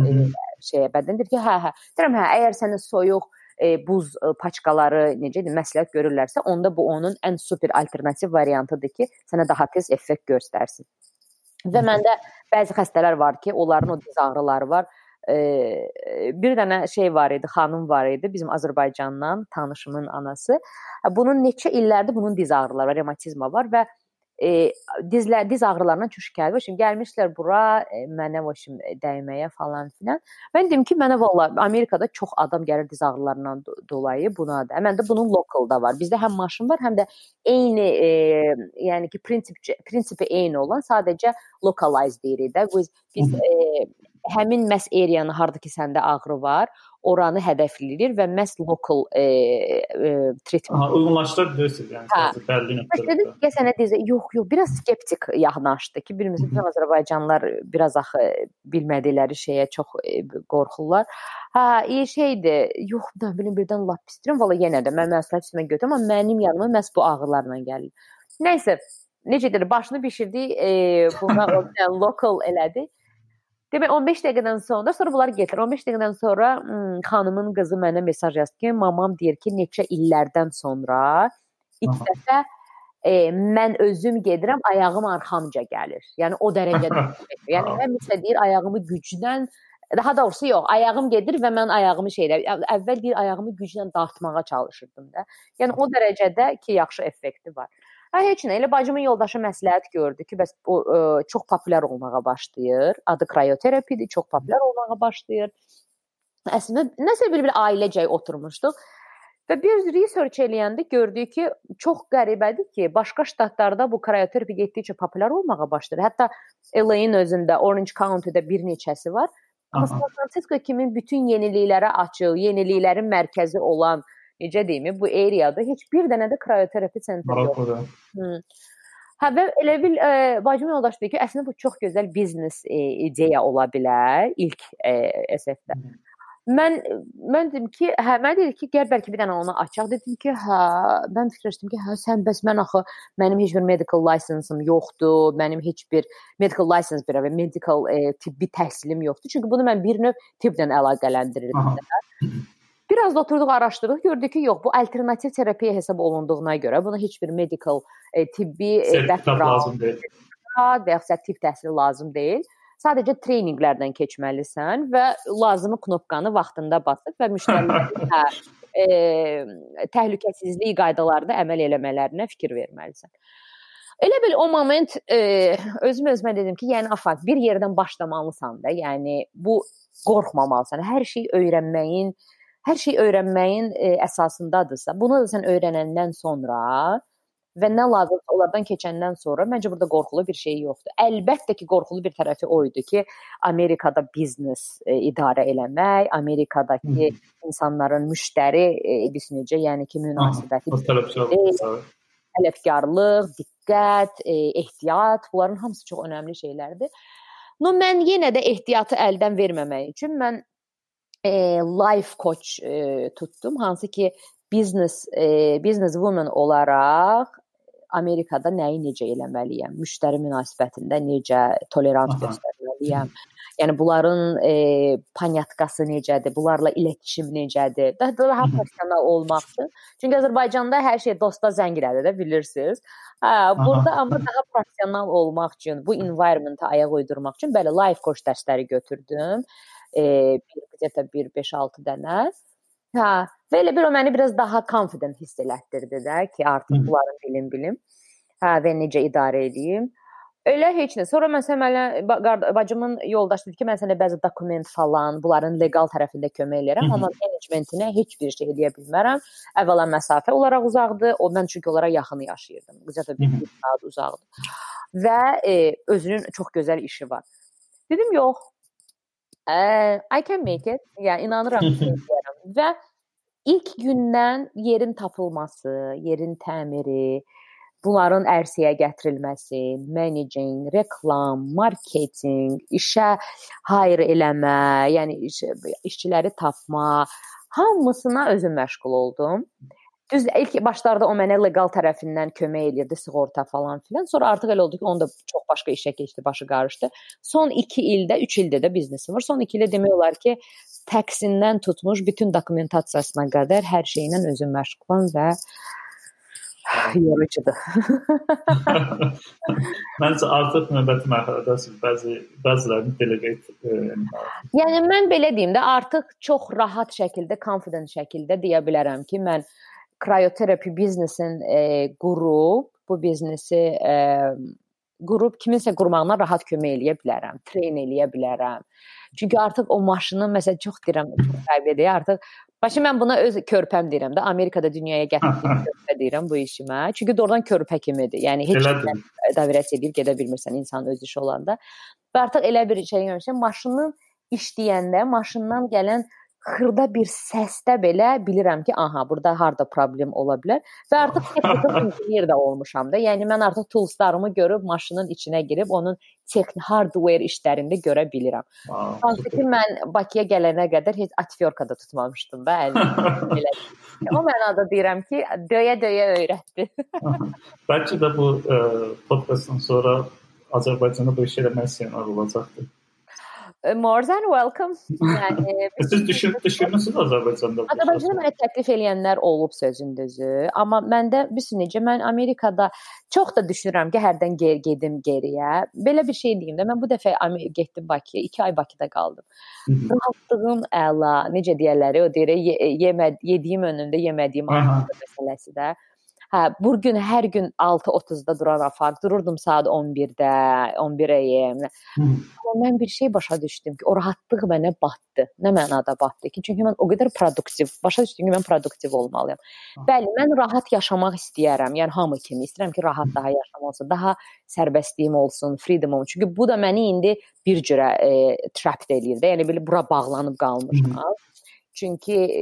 şeyə bədən deyir ki, hə, hə. Deyirəm, hə, əgər sənə soyuq e, buz e, paçkaları necədir, məsləhət görürlərsə, onda bu onun ən super alternativ variantıdır ki, sənə daha tez effekt göstərsin. Və məndə bəzi xəstələr var ki, onların o diz ağrıları var. E, bir dənə şey var idi, xanım var idi, bizim Azərbaycandan tanışımın anası. Bunun neçə illərdir bunun diz ağrıları revmatizma var və e, dizlər diz ağrılarından çox şikayət var. Şimdi gəlmişlər bura e, mənə başım dəyməyə falan filan. Mən dedim ki, mənə valla Amerikada çox adam gəlir diz ağrılarından do dolayı buna da. Məndə bunun lokalda var. Bizdə həm maşın var, həm də eyni e, yəni ki, prinsip prinsipi eyni olan sadəcə localized deyirik də. Biz, biz e, həmin məs areanı harda ki səndə ağrı var, oranı hədəfləyir və məhz local e, e, treatment. Aha, uyğunlaşdırırsınız yəni hə. bəlli. Dedim ki, sənə deyəcək, yox, yox, biraz skeptik yanaşdı ki, bilmirsən, Azərbaycanlılar biraz axı bilmədikləri şeyə çox e, qorxurlar. Hə, iyi şeydir. Yox, da bilim birdən lap pisdirəm. Valla yenə də mən məsləhət üstümə götürəm, amma mənim yanıma məhz bu ağrılarla gəlir. Nəysə, necə deyir, başını bişirdi, e, buna local elədi. Demək 15 dəqiqədən sonra, sonra bunlar getdilər. 15 dəqiqədən sonra ım, xanımın qızı mənə mesaj yazdı ki, mamam deyir ki, neçə illərdən sonra ilk dəfə e, mən özüm gedirəm, ayağım arxamca gəlir. Yəni o dərəcədə. [laughs] yəni həmişə deyir ayağımı gücdən daha doğrusu yox, ayağım gedir və mən ayağımı şeylə əvvəl deyir ayağımı güclə dartmağa çalışırdım da. Yəni o dərəcədə ki, yaxşı effekti var. Hə heç nə. Elə bacımın yoldaşı məsləhət gördü ki, bəs bu ə, e, çox populyar olmağa başlayır. Adı krioterapidir, çox populyar olmağa başlayır. Əslində nəsə bir-bir ailecək oturmuşduq. Və bir research eləyəndə gördük ki, çox qəribədir ki, başqa ştatlarda bu krioterapi getdikcə populyar olmağa başlayır. Hətta LA-ın özündə Orange County-də bir neçəsi var. Amma San Francisco kimi bütün yeniliklərə açıq, yeniliklərin mərkəzi olan necə deyim, bu areada heç bir dənə də krioterapi sentri yoxdur. Hə və elə bil e, bacım yoldaş deyir ki, əslində bu çox gözəl biznes e, ideya ola bilər ilk e, SF-də. Mən mən dedim ki, hə mən dedim ki, gəl bəlkə bir dənə onu açaq. Dedim ki, hə, mən fikirləşdim ki, hə sən bəs mən axı mənim heç bir medical license-ım yoxdur, mənim heç bir medical license bir və medical e, tibbi təhsilim yoxdur. Çünki bunu mən bir növ tibblə əlaqələndirirdim. Biraz da oturduq, araşdırdıq, gördük ki, yox, bu alternativ terapiya hesab olunduğuna görə buna heç bir medical e, tibbi e, lazım deyil. Və yaxud tibb təhsili lazım deyil. Sadəcə treyninqlərdən keçməlisən və lazımi knopkanı vaxtında basıb və müştərilərin [laughs] hə, e, təhlükəsizlik qaydalarına əməl eləmələrinə fikir verməlisən. Elə bil o moment e, özüm özümə dedim ki, yəni afaq bir yerdən başlamalısan da, yəni bu qorxmamalısan. Hər şey öyrənməyin, hər şey öyrənməyin e, əsasındadırsa, bunu da sən öyrənəndən sonra və nə lazımsa onlardan keçəndən sonra məncə burada qorxulu bir şey yoxdur. Əlbəttə ki, qorxulu bir tərəfi o idi ki, Amerikada biznes e, idarə eləmək, Amerikadakı insanların müştəri e, biz necə, yəni ki, münasibəti, e, tələbkarlıq, diqqət, e, ehtiyat, bunların hamısı çox önəmli şeylərdir. No mən yenə də ehtiyatı əldən verməmək üçün mən e, life coach e, tuttum. Hansı ki business e, business woman olaraq Amerikada nəyi necə eləməliyəm? Müştəri münasibətində necə tolerant göstərməliyəm? Yəni bunların e, panyatkası necədir? Bunlarla iletişim necədir? Daha daha professional olmaqdır. Çünki Azərbaycanda hər şey dosta zənglədir də bilirsiniz. Hə, burada Aha. amma daha professional olmaq üçün, bu environment-a ayaq uydurmaq üçün belə life coach dərsləri götürdüm e, bir, bir bir 5-6 dənə Hə, və elə bir o məni biraz daha confident hiss elətdirdi də ki, artıq bunların bilim bilim. Hə, və necə idarə edeyim. Elə heç nə. Sonra məsələn mənə bacımın yoldaşı dedi ki, mən sənə bəzi dokument falan, bunların legal tərəfində kömək eləyərəm, amma menecmentinə heç bir şey eləyə bilmərəm. Əvvəla məsafə olaraq uzaqdır, o mən çünki onlara yaxın yaşayırdım. Qısaca bir saat uzaqdır. Və e, özünün çox gözəl işi var. Dedim, yox. E, I can make it. Yəni inanıram [laughs] ki. Və ilk gündən yerin tapılması, yerin təmiri, bunların ərsəyə gətirilməsi, managing, reklam, marketinq, işə hire eləmə, yəni iş, işçiləri tapma, hamısına özüm məşğul oldum. Düz ilk başlarda o mənə legal tərəfindən kömək edirdi, sığorta falan filan. Sonra artıq elə oldu ki, onda çox başqa işə keçdi, başı qarışdı. Son 2 ildə, 3 ildə də biznesim var. Son 2 ildə demək olar ki, taksindən tutmuş bütün dokumentasiyasına qədər hər şeylə özüm məşğulam və yorucudur. [laughs] Məncə artıq növbəti mərhələdəsiz bəzi bəzilərini delegate e, yəni mən belə deyim də artıq çox rahat şəkildə, confident şəkildə deyə bilərəm ki, mən cryoterapi biznesin e, qurub bu biznesi e, qurub kiminsə qurmağına rahat kömək eləyə bilərəm, treyn eləyə bilərəm. Çünki artıq o maşının məsələn çox deyirəm, çox qəribədir. Artıq Başı mən buna öz körpəm deyirəm də. Amerikada dünyaya gətirdiyim körpə deyirəm bu işimə. Çünki doğrudan körpə kimidir. Yəni heç nə davrət edib gedə bilmirsən insan öz işi olanda. Və artıq elə bir şey görmüşəm, maşının işləyəndə maşından gələn xırda bir səsdə belə bilirəm ki, aha, burada harda problem ola bilər və artıq texnika [laughs] ingineer də olmuşam da. Yəni mən artıq toolslarımı görüb maşının içinə girib onun texnik hardware işlərində görə bilirəm. Hansı ki mən Bakıya gələnə qədər heç atfyorkada tutmamışdım da əlimi. [laughs] o mənada deyirəm ki, döyə-döyə öyrətdi. Bəlkə də bu e, ə, podcastdan sonra Azərbaycanda bu işə də mən senar olacaqdı. More than welcome. [laughs] Yəni siz [laughs] düşün, düşünmüsünüz Azərbaycanda? Azərbaycanda mənə təklif eləyənlər olub sözün düzü. Amma məndə bilirsən necə mən Amerikada çox da düşünürəm ki, hərdən ger gedim geriyə. Belə bir şey deyim də mən bu dəfə getdim Bakıya, 2 ay Bakıda qaldım. Rahatlığım əla. Necə deyirlər, o deyir, yeməd, yediyim önündə yemədiyim məsələsi də. Hə, bu gün hər gün 6:30-da duraraq dururdum saat 11-də, 11 AM. Amma mən bir şey başa düşdüm ki, o rahatlıq mənə batdı. Nə mənada batdı ki, çünki mən o qədər produktiv, başa düşdüm ki, mən produktiv olmalıyam. Bəli, mən rahat yaşamaq istəyirəm. Yəni hamı kimi istəyirəm ki, rahat daha yaşam olsun, daha sərbəstliyim olsun, freedom olsun. Çünki bu da məni indi bir cürə e, trapped eləyir də. Yəni belə bura bağlanıb qalmışam. Çünki e,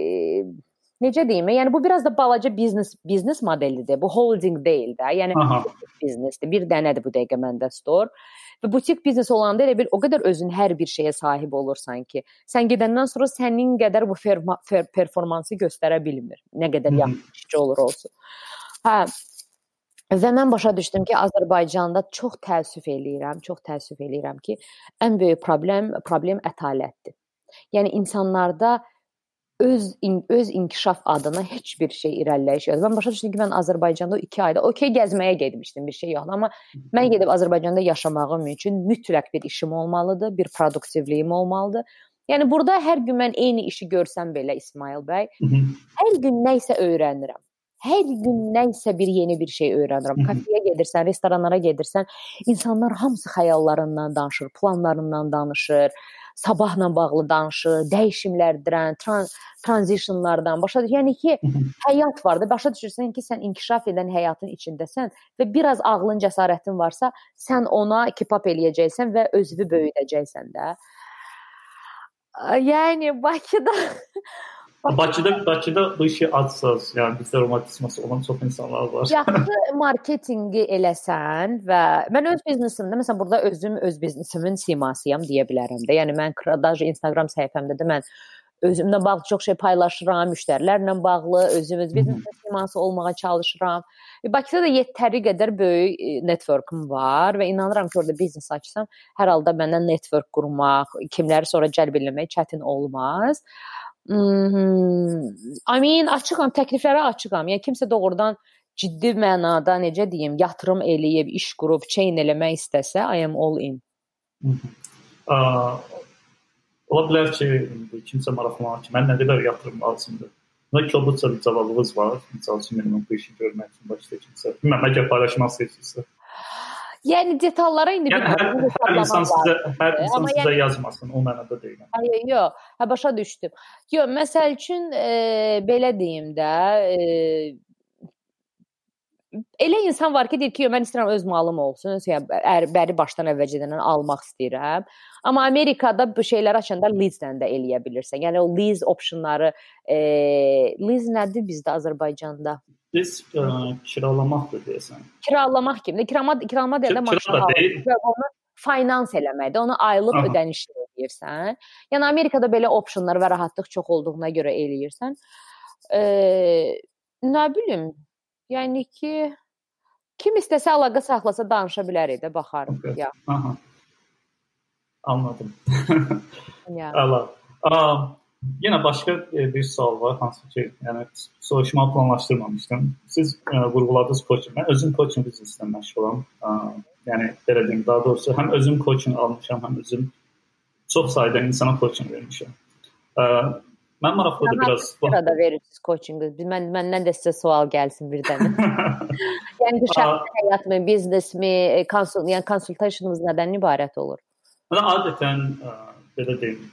necə deyim, yəni bu biraz da balaca biznes biznes modelidir. Bu holding deyil də. Yəni biznesdir. Bir dənədir bu dəqiqə məndə store. Və butik biznes olanda elə bir o qədər özün hər bir şeyə sahib olursan ki, sən gedəndən sonra sənin qədər bu ferma, fer, performansı göstərə bilmir. Nə qədər yaxşı işçi olur olsun. Hə, Və mən başa düşdüm ki, Azərbaycanda çox təəssüf eləyirəm, çox təəssüf eləyirəm ki, ən böyük problem problem ətalətdir. Yəni insanlarda öz in, öz inkişaf adına heç bir şey irəliləyiş yoxdur. Mən başa düşdüm ki, mən Azərbaycanda 2 ayda okey gəzməyə getmişdim, bir şey yoxdur, amma mən gedib Azərbaycanda yaşamağım üçün mütləq bir işim olmalıdır, bir produktivliyim olmalıdır. Yəni burada hər gün mən eyni işi görsəm belə İsmail bəy, hər gün nə isə öyrənirəm. Hər gün nə isə bir yeni bir şey öyrənirəm. Kafeyə gedirsən, restoranlara gedirsən, insanlar hamısı xəyallarından danışır, planlarından danışır sabahla bağlı danışır, dəyişimlərdən, trans transitionlardan, başa yəni ki, həyat var da, başa düşürsən ki, sən inkişaf edən həyatın içindəsən və biraz ağlın, cəsarətin varsa, sən ona kipap eləyəcəksən və özünü böyüdəcəksən də. Yəni Bakıda [laughs] Bakıda Bakıda bu işi adsız, yəni bizdə romantizması olan çox insanlar var. Yaxşı marketinqi eləsən və mən öz biznesimdə məsələn burada özüm öz biznesimin simasıyam deyə bilərəm də. Yəni mən Kradaj Instagram səhifəmdə də mən özümlə bağlı çox şey paylaşıram, müştərilərlə bağlı, özümüz biznes siması olmağa çalışıram. Bakıda da yetəri qədər böyük e, networkum var və inanıram ki, orada biznes açsam, hər halda məndən network qurmaq, kimləri sonra cəlb etmək çətin olmaz. I mean, açıqam, təkliflərə açıqam. Yəni kimsə doğrudan ciddi mənada necə deyim, yatırım eləyib, iş qurub, chain eləmək istəsə, I am all in. Ola bilər ki, kimsə maraqlanar ki, mən nə qədər yatırım lazımdır. Buna kobudca bir cavabınız var. Misal üçün minimum bu işi görmək üçün kimsə. Bilməm, əgər paylaşmaq istəyirsinizsə. Yəni detallara indi yəni, hər, hər insan sizə hər insan sizə yəni, yazmasın, o mənada deyiləm. Hayır, yox. Hə başa düşdüm. Yox, məsəl üçün e, belə deyim də, e, elə insan var ki, deyir ki, mən istəyirəm öz malım olsun, yəni bəri başdan əvvəlcədən almaq istəyirəm. Amma Amerikada bu şeyləri açanda lease-lə də eləyə bilirsən. Yəni o lease optionları, e, lease nədir bizdə Azərbaycanda? Lease e, kiralamaqdır deyəsən. Kiralamaq kimi. Kiralama kiralama deyəndə maşın almaq. Finans eləməkdir. Onu aylıq Aha. ödənişlə eləyirsən. Yəni Amerikada belə optionlar və rahatlıq çox olduğuna görə eləyirsən. E, nə bilim, Yəni ki, kim istəsə əlaqə saxlasa danışa bilərik də, baxarıq. Okay. Ya. Aha. Anladım. ya. [laughs] Əla. Um, yenə başqa e, bir sual var, hansı ki, yəni soruşmağı planlaşdırmamışdım. Siz ə, e, vurğuladınız coaching. Mən özüm coaching bizneslə məşğulam. Ə, yəni belə deyim, daha doğrusu həm özüm coaching almışam, həm özüm çox sayda insana coaching vermişəm. Ə, Mən maraqlıdır Aha, biraz. Burada verirsiniz coachingu. Mən məndən də sizə sual gəlsin birdən. [laughs] yəni bu şəxsi həyatmı, biznesmi, konsul, yəni konsultasyonumuz nədən ibarət olur? Mən adətən ə, belə deyim,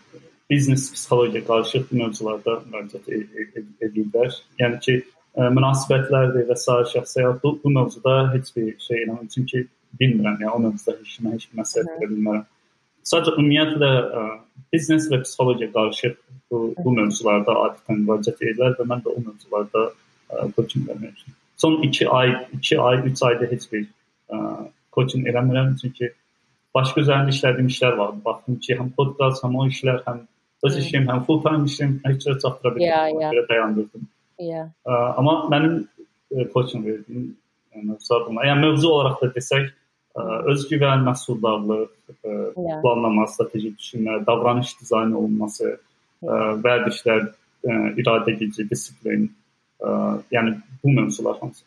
biznes psixologiya qarışıq mövzularda müraciət e, e, e, edirlər. Yəni ki, münasibətlərdir və sair şəxsi həyat bu, bu mövzuda heç bir şey inanın çünki bilmirəm, yəni o mövzuda heç nə heç bir məsələ verə bilmərəm. Sadəcə ümumiyyətlə biznes və psixologiya qarışıq bu, bu mövzularda adətən müraciət edirlər və mən də o mövzularda coaching vermişəm. Son 2 ay, 2 ay, 3 ayda heç bir ə, coaching eləmirəm çünki başqa üzərində işlədiyim işlər var. Baxdım ki, həm podkast, həm o işlər, həm öz işim, həm full time işim heç cürə çatdıra bilmirəm. Yeah, yeah. Belə dayandırdım. Yeah. Ə, amma mənim coaching verdiyim mövzular bunlar. Yəni mövzu olaraq da desək, özgüvən, məhsuldarlıq, yeah. planlama, strateji düşünmə, davranış dizayn olunması, vərdişlər, iradə gücü, disiplin, yəni bu mövzular hamısı.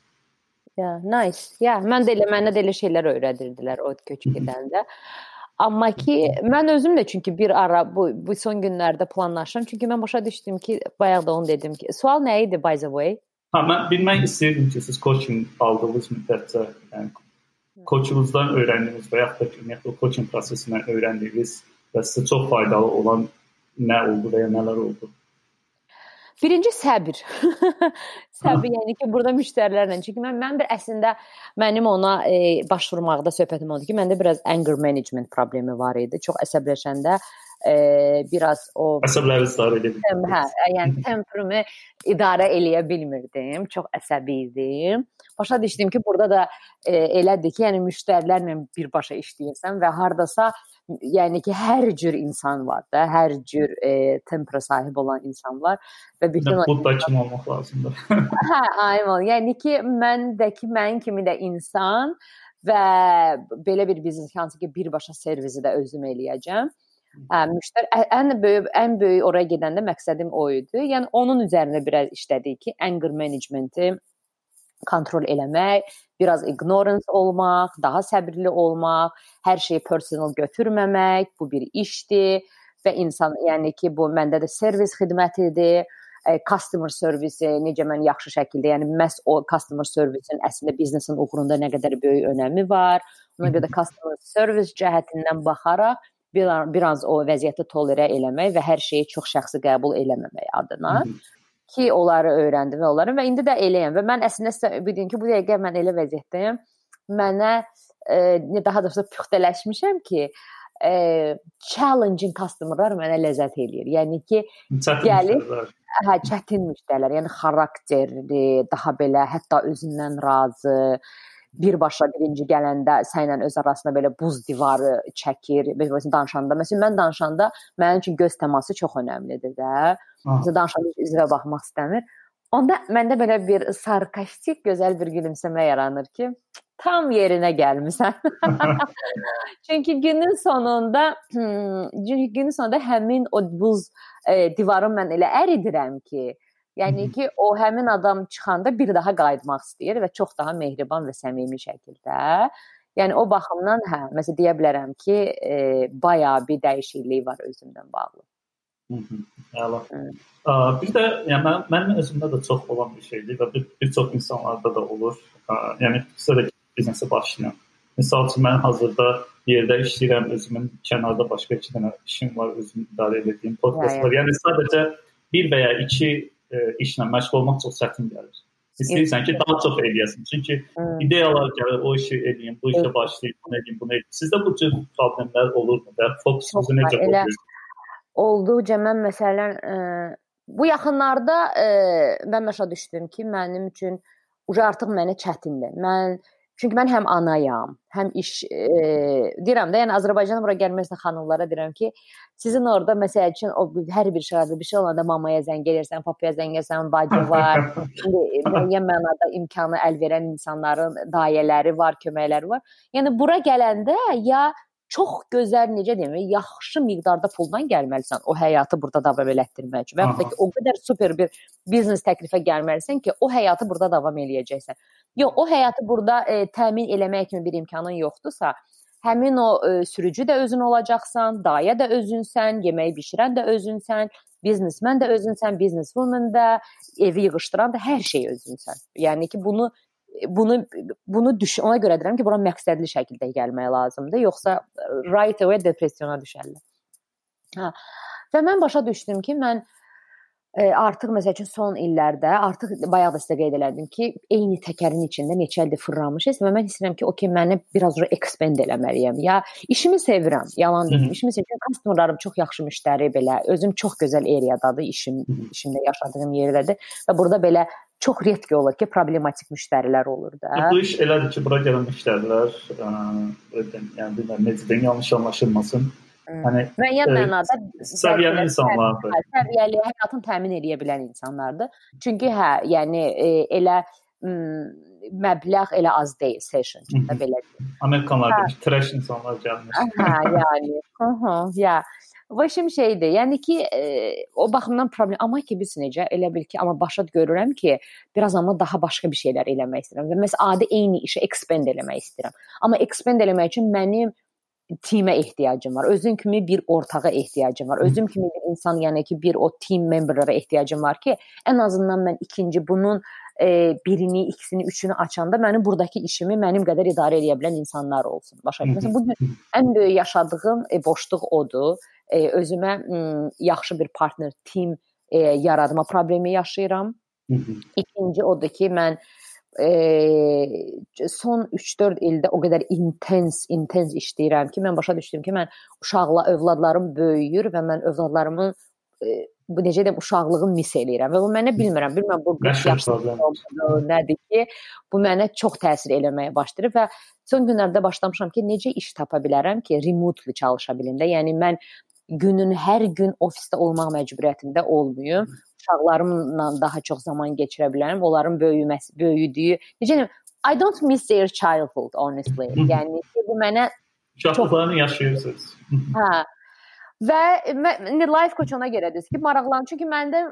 Yeah, nice. Yeah, mən də elə mənə də elə şeylər öyrədirdilər o köçü gedəndə. [laughs] Amma ki mən özüm də çünki bir ara bu bu son günlərdə planlaşıram. Çünki mən başa düşdüm ki, bayaq da onu dedim ki, sual nə idi by the way? Ha, mən bilmək istəyirdim ki, siz coaching aldığınız müddətdə, yəni koçunuzdan öyrəndiyiniz və yaxud da ümumiyyətlə coaching prosesindən öyrəndiyiniz və sizə çox faydalı olan nə oldu və ya nələr oldu? Birinci səbir. [laughs] səbir, yəni ki, burada müştərilərlə çünki mən mən bir əslində mənim ona e, başvurmaqda söhbətim oldu ki, məndə biraz anger management problemi var idi. Çox əsəbləşəndə e, biraz o əsəbləri idarə edə bilmirdim. Hə, yəni temperimi idarə eləyə bilmirdim. Çox əsəbi idim. Başa düşdüm ki, burada da e, elədir ki, yəni müştərilərlə birbaşa işləyirsən və hardasa yəni ki, hər cür insan var da, hər cür e, tempera sahib olan insanlar və bütün o da kim olmaq lazımdır. [laughs] [laughs] hə, aynen. Yəni ki, məndəki mən kimi də insan və belə bir biznes hansı ki, birbaşa servisi də özüm eləyəcəm. Müştəri ən böyük ən böyük oraya gedəndə məqsədim o idi. Yəni onun üzərində biraz işlədik ki, anger managementi kontrol eləmək, biraz ignorance olmaq, daha səbirli olmaq, hər şeyi personal götürməmək, bu bir işdir və insan, yəni ki, bu məndə də servis xidmətidir. Customer servisi necə mən yaxşı şəkildə, yəni məhz o customer servisin əslində biznesin uğrunda nə qədər böyük önəmi var. Ona görə də customer service cəhətindən baxaraq bir, bir az o vəziyyəti tolerə eləmək və hər şeyi çox şəxsi qəbul eləməmək adına. Hı -hı ki, onları öyrəndim və onları və indi də eləyəm və mən əslində bildim ki, bu dəqiqə mən elə vəziyyətdəyəm. Mənə e, daha doğrusu püxtələşmişəm ki, e, challenging customerlar mənə ləzzət eləyir. Yəni ki, gəlir hə çətin müştərilər, yəni xarakterli, daha belə hətta özündən razı, birbaşa birinci gələndə sənlə öz arasında belə buz divarı çəkir. Məsələn danışanda, məsələn mən danışanda mənim üçün göz təması çox əhəmilidir də. Məsələn danışanda üzvə baxmaq istəmir. Onda məndə belə bir sarkastik gözəl bir gülümsəmə yaranır ki, tam yerinə gəlmisən. [laughs] çünki günün sonunda çünki günün sonunda həmin o buz e, divarı mən elə əridirəm ki, Yəni ki, o həmin adam çıxanda bir daha qayıtmaq istəyir və çox daha mehriban və səmimi şəkildə. Yəni o baxımdan hə, məsələn deyə bilərəm ki, e, bayağı bir dəyişiklik var özümdən bağlı. Əla. Bir də yəni mən mənim özümdə də çox olan bir şeydir və bir, bir çox insanlarda da olur. Yəni xüsusilə biznesə başlayan. Məsəl üçün mən hazırda yerdə işləyirəm, özümün kənarda başqa iki dənə işim var, özüm idarə etdiyim podkast var. Yəni sadəcə bir və ya iki işlə məşğul olmaq çox çətin gəlir. İstəyirsən ki, daha çox eləyəsən. Çünki hmm. ideyalar gəlir, o işi eləyim, bu işə başlayım, bunu eləyim, bunu eləyim. Sizdə bu cür problemlər olurmu və fokusunuzu necə qoyuyorsunuz? olduqca mən məsələn ə, e, bu yaxınlarda ə, e, mən başa düşdüm ki, mənim üçün uca artıq mənə çətindir. Mən çünki mən həm anayam, həm iş e, deyirəm də, yəni Azərbaycana bura gəlməzsə xanımlara deyirəm ki, sizin orada məsəl üçün o hər bir şəhərdə bir şey olanda mamaya zəng edirsən, papaya zəng edirsən, bacı var. [laughs] İndi müəyyən mənada imkanı əl verən insanların dayələri var, köməkləri var. Yəni bura gələndə ya çox gözəl necə deyim, yaxşı miqdarda puldan gəlməlisən o həyatı burada davam elətdirmək üçün. Və yaxud da ki, o qədər super bir biznes təklifə gəlməlisən ki, o həyatı burada davam eləyəcəksən. Yox, o həyatı burada e, təmin eləmək kimi bir imkanın yoxdursa, həmin o e, sürücü də özün olacaqsan, dayə də özünsən, yeməyi bişirən də özünsən, biznesmen də özünsən, businesswoman da, evi yığışdıran da hər şey özünsən. Yəni ki, bunu bunu bunu düş ona görə deyirəm ki, bura məqsədli şəkildə gəlmək lazımdır, yoxsa right away depressiyona düşərlər. Hə. Və mən başa düşdüm ki, mən e, artıq məsəl üçün son illərdə artıq bayaq da sizə qeyd elədim ki, eyni təkərin içində neçə ildir fırlanmışıq və mən hiss edirəm ki, okey, məni biraz ora expand eləməliyəm. Ya işimi sevirəm, yalan deyil. İşimi sevirəm. Customerlarım çox yaxşı müştəri belə, özüm çox gözəl areadadır, işim işimdə yaşadığım yerdədir və burada belə çox redki olur ki, problematik müştərilər olur da. Bu iş elədir ki, bura gələn müştərilər, ə, yəni bilmirəm, necədən yanlış anlaşılmasın. Hani müəyyən mənada səviyyəli insanlardır. Hə, səviyyəli həyatını təmin edə bilən insanlardır. Çünki hə, yəni e, elə məbləğ elə az deyil session üçün də belə. Amerikanlarda hə. trash insanlar gəlmiş. Hə, yəni. [laughs] Hı-hı, ya. Başım şeydir. Yəni ki, e, o baxımdan problem. Amma ki biz necə elə bil ki, amma başa görürəm ki, biraz amma daha başqa bir şeylər eləmək istəyirəm və məs adi eyni işi expand eləmək istəyirəm. Amma expand eləmək üçün mənim timə ehtiyacım var. Özüm kimi bir ortağa ehtiyacım var. Özüm kimi bir insan, yəni ki, bir o team memberlara ehtiyacım var ki, ən azından mən ikinci bunun e, birini, ikisini, üçünü açanda mənim burdakı işimi mənim qədər idarə edə bilən insanlar olsun. Başa düşürsən? Bu gün ən böyük yaşadığım e, boşluq odur e, özümə yaxşı bir partner, team e, yaratma problemi yaşayıram. İkinci odur ki, mən e, son 3-4 ildə o qədər intens, intens işləyirəm ki, mən başa düşdüm ki, mən uşaqla övladlarım böyüyür və mən övladlarımın bu necə deyim uşaqlığını mis eləyirəm və bu mənə bilmirəm, bilmirəm bu yaşlı nədir ki, bu mənə çox təsir eləməyə başlayır və son günlərdə başlamışam ki, necə iş tapa bilərəm ki, remotely çalışa bilim də. Yəni mən günün hər gün ofisdə olmaq məcburiyyətində olmayım. Uşaqlarımla daha çox zaman keçirə bilərəm. Onların böyüməsi, böyüdüyü, necə deyim, I don't miss their childhood honestly. yəni bu mənə uşaqlıqlarını yaşayırsınız. hə. Və indi life coach ona görədir ki, maraqlanım çünki məndə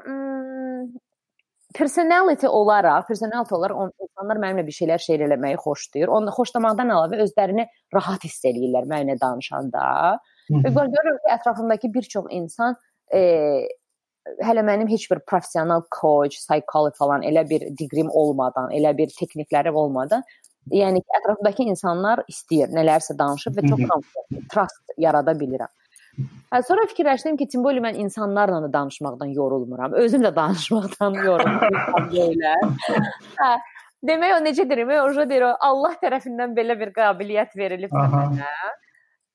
personality olaraq, personality olaraq insanlar mənimlə bir şeylər şeir eləməyi xoşlayır. Onu xoşlamaqdan əlavə özlərini rahat hiss eləyirlər mənimlə danışanda. Və görürəm ki, ətrafımdakı bir çox insan e, hələ mənim heç bir professional coach, psixolog falan elə bir diqrim olmadan, elə bir texniklərim olmadan, yəni ki, ətrafımdakı insanlar istəyir nələrsə danışıb və çox trust yarada bilirəm. Sonra fikirləşdim ki, Timboli mən insanlarla da danışmaqdan yorulmuram. Özüm də danışmaqdan yorulmuram [laughs] belə. Hə, demək o necə deyirəm, o deyir, Allah tərəfindən belə bir qabiliyyət verilib mənə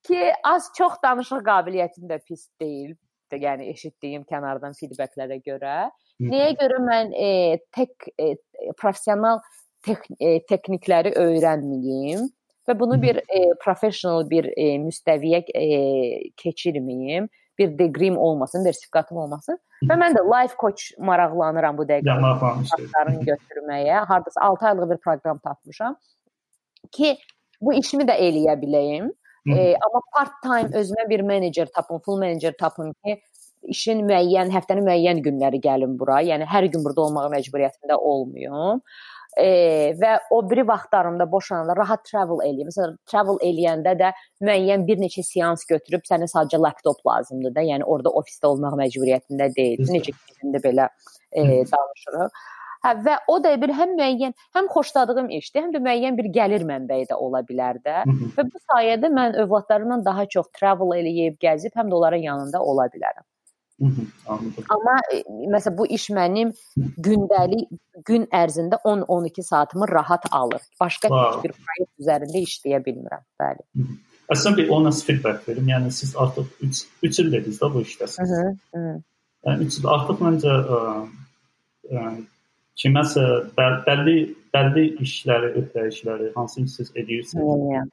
ki, az çox danışıq qabiliyyətim də pis deyil. Yəni eşitdiyim kənardan feedbacklərə görə. Nəyə görə mən e, tək e, professional tek, e, texnikləri öyrənməyim və bunu bir e, professional bir e, müstəviyə e, keçirməyim, bir degree olmasın, sertifikatım olmasın. Və mən də life coach maraqlanıram bu dəqiqə. Maraqlanıram götürməyə. Hardasa 6 aylıq bir proqram tapmışam ki, bu işimi də eləyə biləyim. E, amma part-time özümə bir menecer tapım, full menecer tapım ki, işin müəyyən, həftənin müəyyən günləri gəlim bura. Yəni hər gün burada olmağa məcburiyyətində olmuyum. E, və o biri vaxtlarımda boşananda rahat travel eləyim. Məsələn, travel eləyəndə də müəyyən bir neçə seans götürüb sənə sadəcə laptop lazımdır da. Yəni orada ofisdə olmaq məcburiyyətində deyil. Necə ki, belə e, danışırıq. Hə və o da bir həm müəyyən, həm xoşladığım işdir, həm də müəyyən bir gəlir mənbəyi də ola bilər də. Və bu sayədə mən övladlarımla daha çox travel eləyib, gəzib, həm də onların yanında ola bilərəm. Hı -hı, anladım. Amma e, məsələn bu iş mənim gündəlik gün ərzində 10-12 saatımı rahat alır. Başqa wow. heç bir proyekt üzərində işləyə bilmirəm. Bəli. Hı -hı. Əslində bir ona feedback verim. Yəni siz artıq 3 3 il dediniz də bu işdəsiniz. Hı -hı. Yəni 3 il artıq məncə ə, ə, kiməsə bəlli bəlli işləri, öhdəlikləri hansı ki siz edirsiniz. Yeah.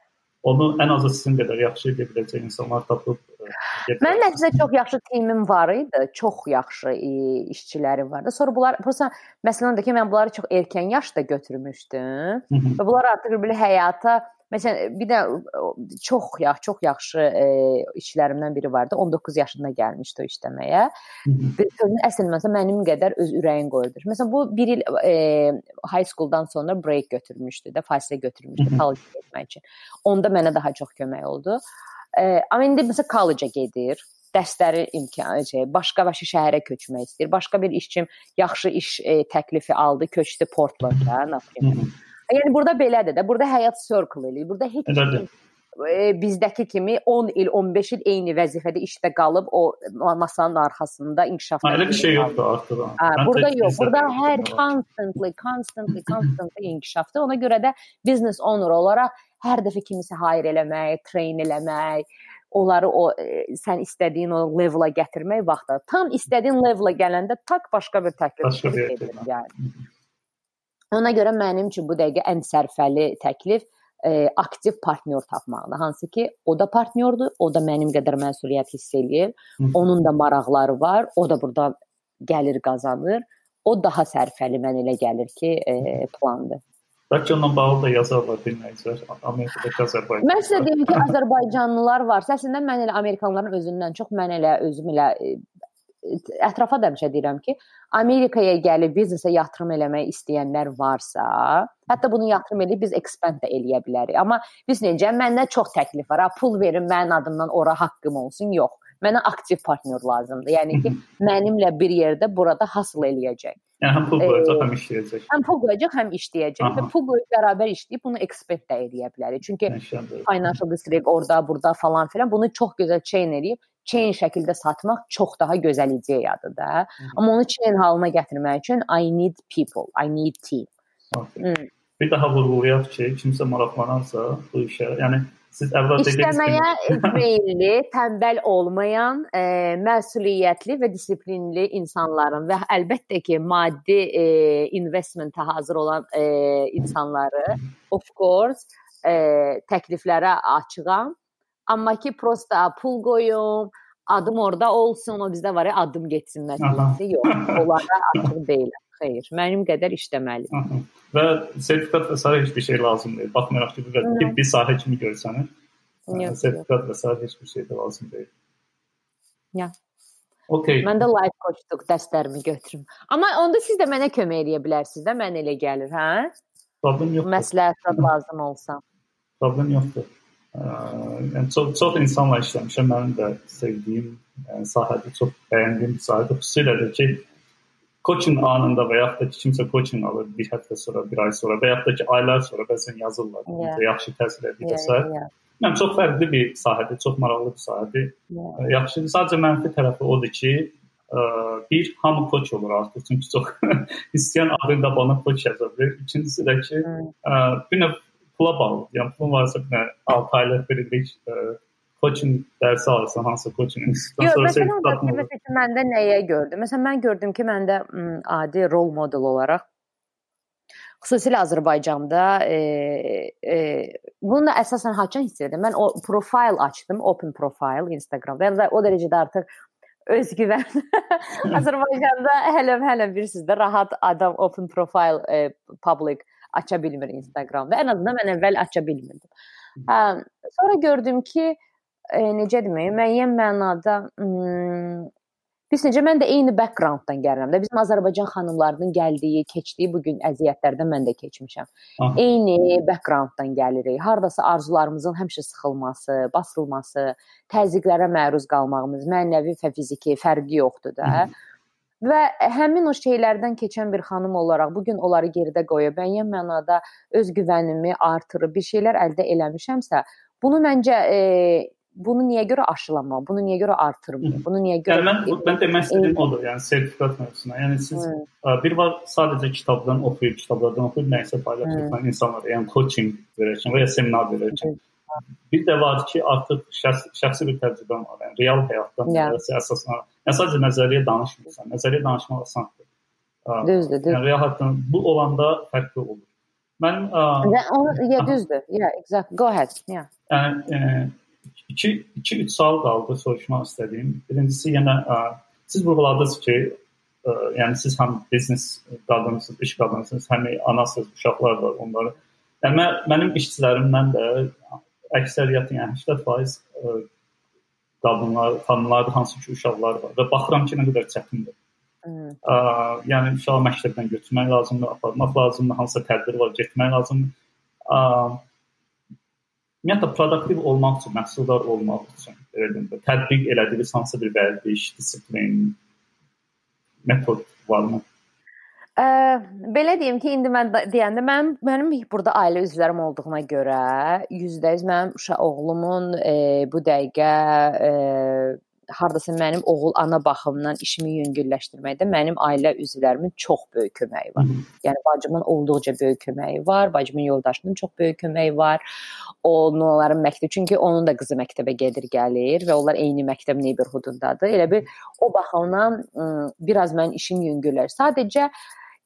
Onu ən azı sizin qədər yaxşı edə biləcək insanlar tapıb Mənim nəticədə çox yaxşı timim var idi. Çox yaxşı işçilərim vardı. Sonra bunlar prosta məsələn də ki, mən bunları çox erkən yaşda götürmüşdüm. Və bunlar artıq belə həyata Məsələn, bir də çox yax, çox yaxşı e, işlərimdən biri vardı. 19 yaşında gəlmişdi o işləməyə. Sözün əsl mənası mənim qədər öz ürəyin qoyurdur. Məsələn, bu 1 il e, high school-dan sonra break götürmüşdü də, fasilə götürmüşdü college getmək üçün. Onda mənə daha çox kömək oldu. E, amma indi məsələn college-a gedir dərsləri imkanı şey, başqa başqa şəhərə köçmək istəyir. Başqa bir işçim yaxşı iş e, təklifi aldı, köçdü Portland-a, nə bilim. Yəni burada belədir də. Burada həyat circle eləyir. Burada heç kim e, bizdəki kimi 10 il, 15 il eyni vəzifədə işdə qalıb o masanın arxasında inkişaf edir. Elə bir şey yoxdur artıq. Hə, burada yox. Burada hər constantly, constantly, constantly inkişafdır. Ona görə də business owner olaraq hər dəfə kimisə hire eləmək, train eləmək, onları o e, sən istədiyin o levela gətirmək vaxtı. Tam istədiyin levela gələndə tak başqa bir təklif edir yəni. Ona görə mənim üçün bu dəqiqə ən sərfəli təklif e, aktiv partnyor tapmaqdır. Hansı ki, o da partnyordur, o da mənim qədər məsuliyyət hiss eləyir. Onun da maraqları var, o da burada gəlir qazanır. O daha sərfəli mən elə gəlir ki, e, plandır. Bəlkə onunla bağlı da yazarlar dinləyicilər. Amerikadakı Azərbaycan. Mən sizə deyim ki, Azərbaycanlılar var. Əslində mən elə Amerikanlıların özündən çox mən elə özüm elə e, ətrafa da həmişə deyirəm ki, Amerikaya gəlib biznesə yatırım eləmək istəyənlər varsa, hətta bunu yatırım eləyib biz expand da eləyə bilərik. Amma biz necə məndə çox təklif var. Ha, pul verin mənim adımdan ora haqqım olsun. Yox. Mənə aktiv partnyor lazımdır. Yəni ki, mənimlə bir yerdə burada hasıl eləyəcək. Yəni həm pul qoyacaq, həm işləyəcək. Həm pul qoyacaq, həm işləyəcək Aha. və pul qoyub bərabər işləyib bunu expert də eləyə bilərik. Çünki financial district orada, burada falan filan bunu çox gözəl chain eləyib chain şəkildə satmaq çox daha gözəl ideyadır da. Hı -hı. Amma onu chain halına gətirmək üçün I need people, I need team. Okay. Hı. Bir daha vurğulayaq ki, kimsə maraqlanarsa bu işə, yəni siz əvvəl İstəməyə meyilli, tənbəl olmayan, e, məsuliyyətli və disiplinli insanların və əlbəttə ki, maddi e, investmentə hazır olan e, insanları of course e, təkliflərə açığam Amma ki prosta pul qoyum, adım orada olsun, o bizdə var ya adım getsin məsələsi yox. Onlara [laughs] açıq deyiləm. Xeyr, mənim qədər işləməli. Və sertifikat və sair heç bir şey lazım deyil. Baxmayaraq ki, bu qədər tibbi sahə kimi görsənir. Sertifikat və sair heç bir şey də lazım deyil. Ya. Okay. Mən də life coachluq dərslərimi götürüm. Amma onda siz də mənə kömək edə bilərsiniz də, mən elə gəlir, hə? Problem yoxdur. Məsləhət lazım olsa. Problem yoxdur yəni çox çox insanla işləmişəm. Mənim də sevdiyim yəni, sahədə çox bəyəndiyim bir sahədir. Xüsusilə də ki, coaching anında və yaxud da ki, kimsə coaching alır bir həftə sonra, bir ay sonra və yaxud da ki, aylar sonra bəzən yazırlar. Yeah. Yaxşı təsir edir və s. Yəni çox fərqli bir sahədir, çox maraqlı bir sahədir. Yeah. Yaxşı, sadəcə mənfi tərəfi odur ki, ə, bir hamı coach olur artıq çünki çox [laughs] istəyən adında bana coach yaza bilər. İkincisi də ki, ə, bir növ pula bağlı. Yəni pulun varsa nə 6 aylıq bir illik ə, coaching dərsi alırsan, hansı coaching institutdan sonra sertifikat Məsələn, məndə nəyə gördüm? Məsələn, mən gördüm ki, məndə m, adi rol model olaraq xüsusilə Azərbaycanda e, e, bunu da əsasən haçan hiss edirəm. Mən o profil açdım, open profile Instagramda və o dərəcədə artıq özgüvən [laughs] Azərbaycanda hələ hələ bilirsiniz də rahat adam open profile e, public aça bilmir Instagramda. Ən azından mən əvvəl aça bilmirdim. Hə, sonra gördüm ki, e, necə demək, müəyyən mənada Biz necə mən də eyni backgrounddan gəlirəm də. Bizim Azərbaycan xanımlarının gəldiyi, keçdiyi bu gün əziyyətlərdən mən də keçmişəm. Aha. Eyni backgrounddan gəlirik. Hardasa arzularımızın həmişə sıxılması, basılması, təzyiqlərə məruz qalmağımız, mənəvi və fiziki fərqi yoxdur da. Hı. Və həmin o şeylərdən keçən bir xanım olaraq bu gün onları geridə qoyub müəyyən mənada öz güvənimi artırıb bir şeylər əldə eləmişəmsə, bunu məncə e, bunu niyə görə aşılamam? Bunu niyə görə artırmayım? Bunu niyə görə Yəni mən mən demək istədiyim odur, yəni sertifikat mövzusuna. Yəni siz Hı. bir var sadəcə kitabdan oxuyub, kitablardan oxuyub nəyisə paylaşırsan insanlara, yəni coaching verirsən və ya seminar verirsən. Bir də var ki, artıq şəxs, şəxsi bir təcrübən var. Yəni real həyatdan yeah. əsasına Yəni sadəcə nəzəriyyə danışmırsan. Nəzəriyyə danışmaq asandır. Düzdür, düzdür. Yəni real həyatdan bu olanda fərqli olur. Mən Və o ya düzdür. Yeah, exactly. Go ahead. Yeah. Yəni 2 2 3 sual qaldı soruşmaq istədiyim. Birincisi yenə ə, siz vurğuladınız ki, ə, yəni siz həm biznes qadınsınız, iş qadınsınız, həm anasınız, uşaqlar var, onları. Yəni mən, mənim işçilərimdən də əksəriyyətin, yəni 80% ə, qadınlar, xanımlar, hansı ki uşaqlar var və baxıram ki, nə qədər çətindir. Ə, yəni uşağı məktəbdən götürmək lazımdır, aparmaq lazımdır, hansısa tədbir var, getmək lazımdır. Ə, ümumiyyətlə produktiv olmaq üçün, məhsuldar olmaq üçün belə deyim, tətbiq elədiyiniz hansı bir vərdiş, disiplin, metod varmı? Ə, belə deyim ki, indi mən deyəndə mənim mənim burada ailə üzvlərim olduğuna görə 100% mənim uşaq oğlumun e, bu dəqiqə e, hardasa mənim oğul ana baxımından işimi yüngülləşdirməkdə mənim ailə üzvlərimin çox böyük köməyi var. Yəni bacımın olduqca böyük köməyi var, bacımın yoldaşının çox böyük köməyi var. Onların məktəb çünki onun da qızı məktəbə gedir, gəlir və onlar eyni məktəb neighborhoodundadır. Elə bir o baxımdan biraz mənim işim yüngüllər. Sadəcə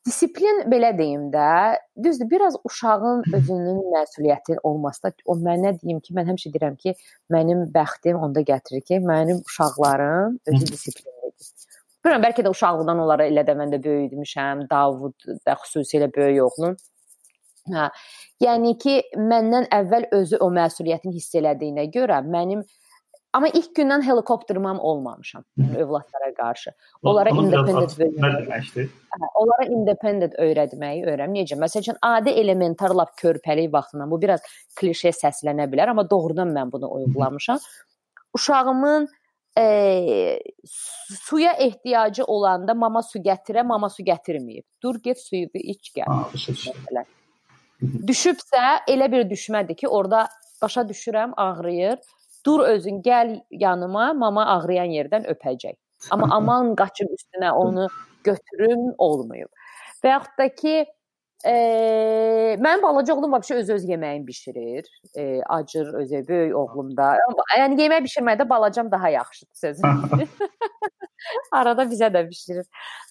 Disiplin belə deyim də, düzdür, biraz uşağın özünün məsuliyyəti olması da o mənə deyim ki, mən həmişə deyirəm ki, mənim bəxtim onda gətirir ki, mənim uşaqlarım özü disiplinlidir. Bilmirəm, bəlkə də uşaqlıqdan onlara elə də mən də böyütmüşəm, Davud da xüsusilə böyük oğlum. Hə. Yəni ki, məndən əvvəl özü o məsuliyyətini hiss elədiyinə görə mənim Amma ilk gündən helikopterman olmamışam yəni övladlara qarşı. Onlara independent öyrətməkdir. Onlara independent öyrətməyi öyrəm. Necə? Məsələn, adi elementar lap körpəlik vaxtından bu biraz klişe səslənə bilər, amma doğrudan mən bunu uygulamışam. Uşağımın e, suya ehtiyacı olanda mama su gətirə, mama su gətirməyib. Dur get suyu iç gəl. Düşübsə elə bir düşmədi ki, orada başa düşürəm, ağrıyır Dur özün gəl yanıma, mama ağrıyan yerdən öpəcək. Amma [laughs] aman qaçıb üstünə onu götürüm olmayıb. Və yaxud da ki, e, mənim balaca oğlum vəbşə öz öz yeməyini bişirir. E, acır özü böyük oğlum da. Yəni yemək bişirməkdə balacam daha yaxşıdır sözüm. [laughs] [laughs] Arada bizə də bişirir.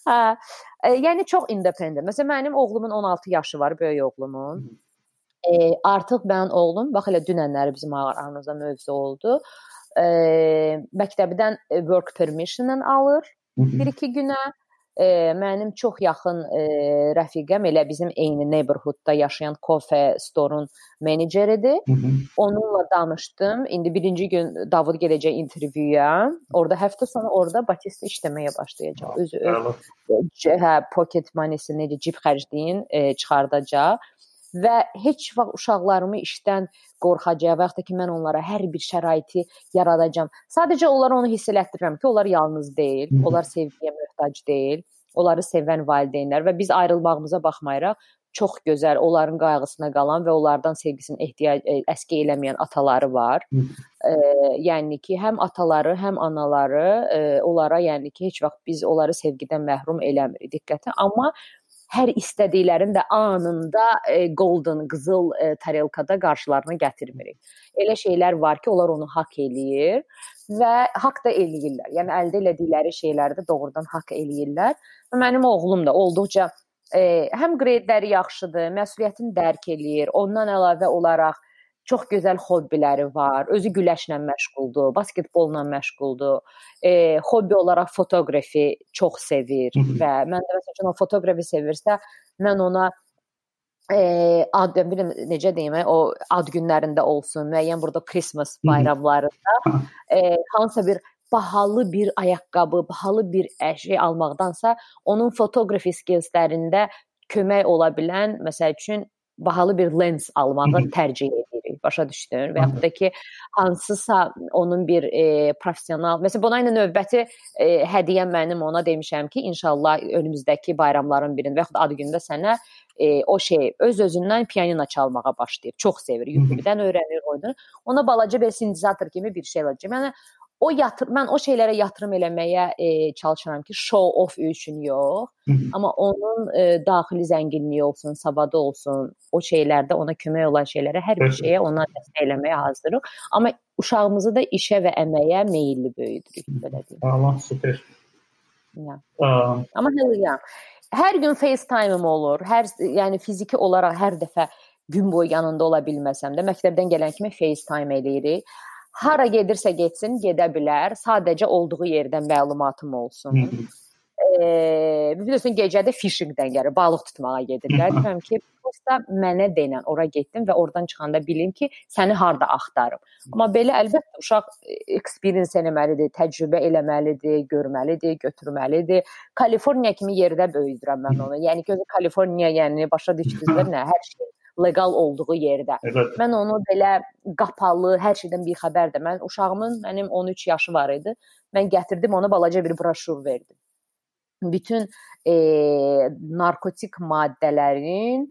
Hə. E, yəni çox independent. Məsələn mənim oğlumun 16 yaşı var, böyük oğlumun. E, artıq mən oğlum, bax elə dünənləri bizim aramızda mövzu oldu. E, məktəbdən work permission alır 1-2 günə. E, mənim çox yaxın e, rəfiqəm elə bizim eyni neighborhoodda yaşayan Coffee Store-un meneceridir. Onunla danışdım. İndi birinci gün Davud gedəcək intervyuya. Orada həftə sonu orada Batista işləməyə başlayacaq. Özü öz hə pocket money-si necə cib xərcliyin e, çıxardacaq və heç vaxt uşaqlarımı işdən qorxacaq və ya da ki, mən onlara hər bir şəraiti yaradacam. Sadəcə onlara onu hiss elətdirirəm ki, onlar yalnız deyil, onlar sevgiyə möhtac deyil. Onları sevən valideynlər və biz ayrılmağımıza baxmayaraq çox gözəl, onların qayğısına qalan və onlardan sevgisini ehtiyac e, əskik eləməyən ataları var. e, yəni ki, həm ataları, həm anaları e, onlara, yəni ki, heç vaxt biz onları sevgidən məhrum eləmirik diqqətə, amma hər istədiklərini də anında e, golden, qızıl e, tarelkada qarşılarına gətirmirik. Elə şeylər var ki, onlar onu haqq eləyir və haqq da eləyirlər. Yəni əldə elədikləri şeyləri də doğrudan haqq eləyirlər. Və mənim oğlum da olduqca e, həm qreydləri yaxşıdır, məsuliyyətini dərk eləyir. Ondan əlavə olaraq çox gözəl hobbiləri var. Özü güləşlə məşğuldur, basketbolla məşğuldur. E, hobbi olaraq fotoqrafi çox sevir və mən də məsələn o fotoqrafi sevirsə, mən ona e, ad bilmirəm necə deyim, o ad günlərində olsun, müəyyən burada Christmas bayramlarında e, hansısa bir bahalı bir ayaqqabı, bahalı bir əşya almaqdansa onun fotoqrafi skillslərində kömək ola bilən, məsəl üçün bahalı bir lens almağı tərcih edirik. Başa düşdün? Və yaxud da ki, hansısa onun bir e, professional, məsələn, buna ilə növbəti e, hədiyyə mənim ona demişəm ki, inşallah önümüzdəki bayramların birində və yaxud ad günündə sənə e, o şey öz özündən pianino çalmağa başlayır. Çox sevir. YouTube-dan öyrənir, oyunur. Ona balaca bir sintezator kimi bir şey alacaq. Yəni o yatır mən o şeylərə yatırım eləməyə e, çalışıram ki, show off üçün yox, amma onun e, daxili zənginliyi olsun, savadı olsun, o şeylərdə ona kömək olan şeylərə hər bir şeyə ona dəstək eləməyə hazırıq. Amma uşağımızı da işə və əməyə meylli böyüdürük belə deyim. Allah super. Ya. Um. Amma ya, hər gün FaceTime-ım olur. Hər yəni fiziki olaraq hər dəfə gün boyu yanında ola bilməsəm də məktəbdən gələn kimi FaceTime eləyirik hara gedirsə getsin, gedə bilər. Sadəcə olduğu yerdən məlumatım olsun. Eee, bilirsən gecədə fishingdən gəlir, balıq tutmağa gedirlər. Deyirəm ki, prosta mənə denən, ora getdim və oradan çıxanda bilim ki, səni harda axtarım. Amma belə əlbəttə uşaq experience eləməlidir, təcrübə eləməlidir, görməlidir, götürməlidir. Kaliforniya kimi yerdə böyüdürəm mən onu. Yəni ki, Kaliforniya yəni başa düşdünüz nə, hər şey leqal olduğu yerdə. Evet. Mən onu belə qapalı, hər şeydən bixəbərdir. Mən uşağımın mənim 13 yaşı var idi. Mən gətirdim ona balaca bir broşur verdim. Bütün e, narkotik maddələrin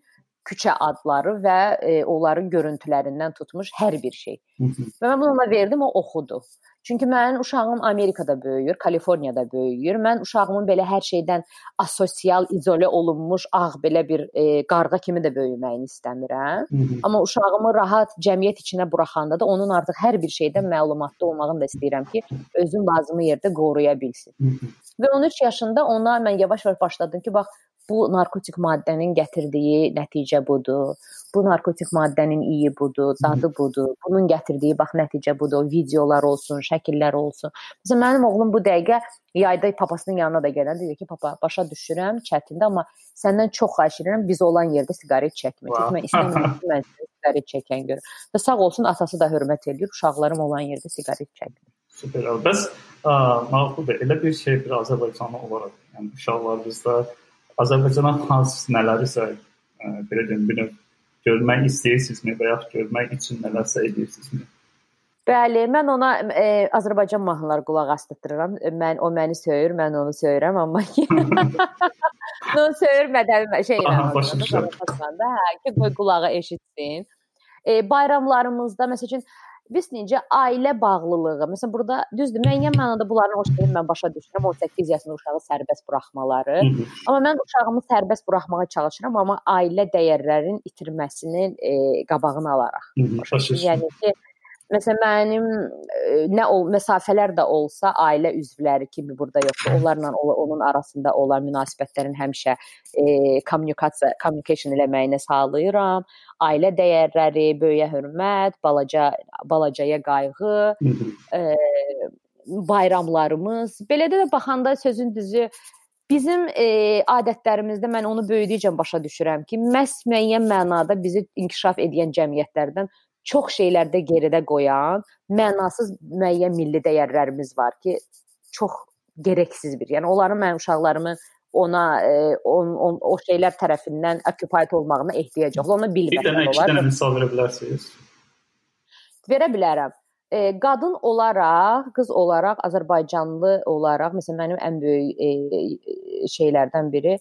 küçə adları və e, onların görüntülərindən tutmuş hər bir şey. və mən bunu ona verdim, o oxudu. Çünki mənim uşağım Amerikada böyüyür, Kaliforniyada böyüyür. Mən uşağımın belə hər şeydən asosial, izolə olunmuş, ağ belə bir e, qarğa kimi də böyüməyini istəmirəm. Hı -hı. Amma uşağımı rahat cəmiyyət içinə buraxanda da onun artıq hər bir şeydən məlumatlı olmağını da istəyirəm ki, özün lazımı yerdə qoruya bilsin. Hı -hı. Və 13 yaşında ona mən yavaş-yavaş başladım ki, bax bu narkotik maddənin gətirdiyi nəticə budur. Bu narkotik maddənin iyi budur, dadı budur. Bunun gətirdiyi bax nəticə budur. Videolar olsun, şəkillər olsun. Məsələn mənim oğlum bu dəqiqə yayda papasının yanına da gələndə deyir ki, papa, başa düşürəm, çətindir, amma səndən çox xahiş edirəm biz olan yerdə siqaret çəkmə. Wow. Çünki mən istəmirəm ki, mən siqaret çəkən görüm. Və sağ olsun atası da hörmət edir, uşaqlarım olan yerdə siqaret çəkmir. Super. Bəs məqbuldur. Elə bir şey bir Azərbaycanlı olaraq, yəni uşaqlarımızda Azərbaycana hansı nələrisə ə, belə deyim, bir növ görmək istəyirsinizmi və ya görmək üçün nələrsə edirsinizmi? Bəli, mən ona e, Azərbaycan mahnıları qulaq asdırıram. Mən o məni söyür, mən onu söyürəm, amma ki [laughs] onu söyürmədən şey eləmirəm. Hə, ki qoy qulağı eşitsin. E, bayramlarımızda məsələn biz necə ailə bağlılığı. Məsələn burada düzdür, müəyyən mənada bunların o şeyi mən başa düşürəm. 18 yaşında uşağı sərbəst buraxmaları. Amma mən uşağımı sərbəst buraxmağa çalışıram, amma ailə dəyərlərinin itirməsinin e, qabağını alaraq. Yəni ki, Məsələn mənim nə ol məsafələr də olsa ailə üzvləri kimi burada yoxdur. Onlarla onun arasında olan münasibətlərin həmişə e, kommunikasiya communication eləməyinə sağlayıram. Ailə dəyərləri, böyüyə hörmət, balaca balacaya qayğı, e, bayramlarımız. Belə də baxanda sözün düzü Bizim e, adətlərimizdə mən onu böyüdükcə başa düşürəm ki, məhz müəyyən mənada bizi inkişaf edən cəmiyyətlərdən çox şeylərdə geridə qoyan, mənasız müəyyən milli dəyərlərimiz var ki, çox gərəksiz bir. Yəni onların mənim uşaqlarımın ona e, on, on, o şeylər tərəfindən occupied olmağına ehtiyac yoxdur. Onu bilmək olar. Bir dənə, iki dənə misal verə bilərsiniz? Verə bilərəm. E, qadın olaraq, qız olaraq, Azərbaycanlı olaraq, məsələn mənim ən böyük e, şeylərdən biri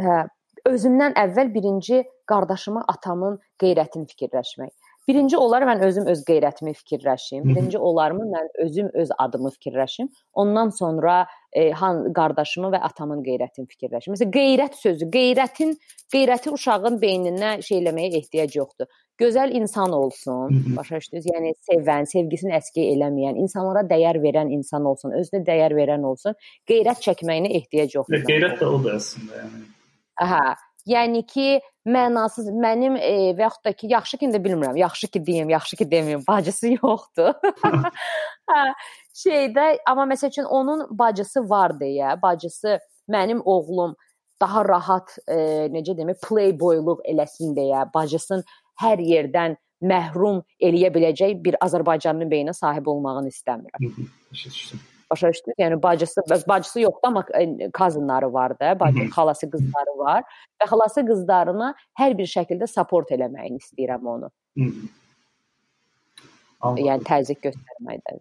hə, özümdən əvvəl birinci qardaşımı, atamın qeyrətini fikirləşmək. Birinci olar mən özüm öz qeyrətimi fikirləşim. Birinci olarmı mən özüm öz adımı fikirləşim. Ondan sonra e, han qardaşımı və atamın qeyrətini fikirləşim. Məsələn, qeyrət sözü, qeyrətin qeyrəti uşağın beyninə şey eləməyə ehtiyac yoxdur. Gözəl insan olsun, başa düşdünüz? Yəni sevən, sevgisini əskik eləməyən, insanlara dəyər verən insan olsun, özünə dəyər verən olsun. Qeyrət çəkməyinə ehtiyac yoxdur. Qeyrət də odur əslində, yəni. Aha, Yəni ki, mənasız mənim e, və yaxud da ki, yaxşı ki də bilmirəm, yaxşı ki deyim, yaxşı ki deməyim, bacısı yoxdur. [laughs] hə, şeydə, amma məsəl üçün onun bacısı var deyə, bacısı mənim oğlum daha rahat, e, necə demə, playboyluq eləsin deyə, bacısının hər yerdən məhrum eləyə biləcək bir Azərbaycanlı beyinə sahib olmağını istəmirəm. Başa düşdünüz? Yəni bacısı bacısı yoxdur amma cousinları var da, bacı, xalası qızları var və xalası qızlarına hər bir şəkildə support eləməyini istəyirəm onu. Yəni təzyiq göstərməkdən.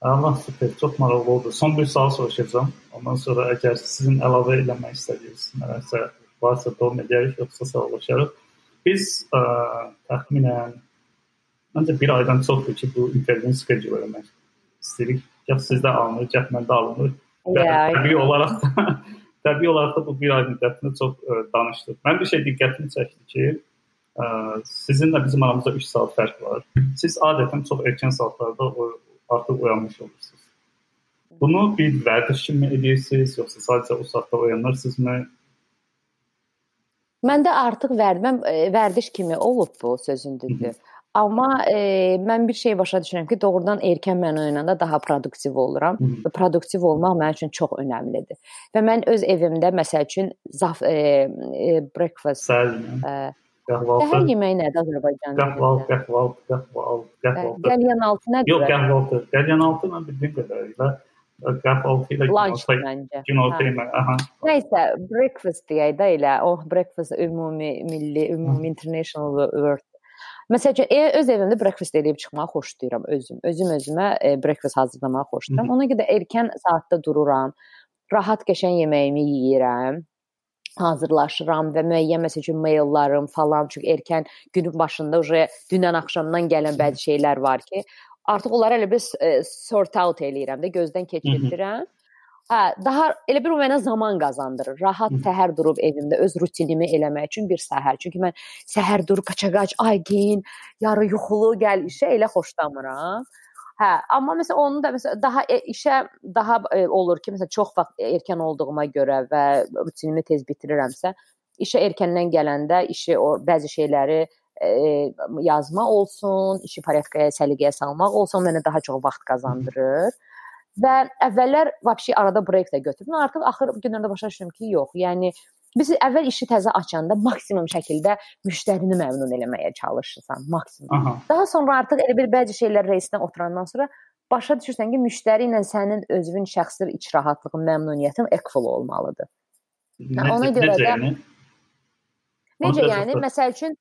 Allah super, çox maraqlı oldu. Son bir sual soruşacağam. Ondan sonra əgər sizin əlavə eləmək istədiyiniz nəsə varsa davam edərik, yoxsa sağollaşarıq. Biz ə, təxminən məncə bir aydan çoxdur ki, bu intervyunu schedule eləmək istəyirik gah sizdə alınır, gah məndə alınır. Yeah, təbii yeah. olaraq da, [laughs] təbii olaraq da bu bir ay müddətində çox ə, danışdıq. Mən bir şey diqqətimi çəkdi ki, ə, sizinlə bizim aramızda 3 saat fərq var. Siz adətən çox erkən saatlarda o, artıq oyanmış olursunuz. Bunu bir vərdiş kimi edirsiniz, yoxsa sadəcə o saatda oyanırsınızmı? Məndə artıq vərdəm vərdiş kimi olub bu sözün düzdür. Amma e, mən bir şey başa düşürəm ki, doğrudan erkən mən oyananda daha produktiv oluram Hı -hı. və produktiv olmaq mənim üçün çox əhəmilidir. Və mən öz evimdə məsəl üçün zaf e, e, breakfast e, Qəhvaltı. Səhər yeməyi nədir Azərbaycanda? Qəhvaltı, qəhvaltı, qəhvaltı, qəhvaltı. Qəlyanaltı nədir? Yox, qəhvaltı. Qəlyanaltı mən bildiyim qədərilə qəhvaltı ilə lunch məncə. Günorta yeməyi. Aha. Nəysə, breakfast deyək də elə. O breakfast ümumi milli, ümumi international word Məsələn, e, öz evimdə breakfast eləyib çıxmağı xoşlayıram özüm. Özüm özümə e, breakfast hazırlamağı xoşlayıram. Ona görə də erkən saatda dururam. Rahat qəşəng yeməyimi yeyirəm hazırlaşıram və müəyyən məsəl üçün maillarım falan çünki erkən günün başında uje dünən axşamdan gələn bəzi şeylər var ki, artıq onları elə bir e, sort out eləyirəm də gözdən keçirdirəm. Hı -hı. Hə, daha elə bir o mənə zaman qazandırır. Rahat səhər durub evimdə öz rutinimi eləmək üçün bir səhər. Çünki mən səhər durub qaçaqaç, ay geyin, yarı yuxulu gəl işə elə xoşlamıram. Hə, amma məsələn onu da məsələn daha e, işə daha e, olur ki, məsələn çox vaxt erkən olduğuma görə və rutinimi tez bitirirəmsə, işə erkəndən gələndə işi o bəzi şeyləri e, yazma olsun, işi portfolyoya səliqəyə salmaq olsun mənə daha çox vaxt qazandırır. Hı Və əvvəllər vəbşi arada break də götürdüm. Artıq axır günlərdə başa düşdüm ki, yox. Yəni biz əvvəl işi təzə açanda maksimum şəkildə müştərini məmnun eləməyə çalışırsan, maksimum. Aha. Daha sonra artıq elə bir bəzi şeylər reisdən oturandan sonra başa düşürsən ki, müştəri ilə sənin özünün şəxsi iç rahatlığın, məmnuniyyətin equal olmalıdır. Necə, ona görə necə, də yəni? Necə yəni? Məsəl üçün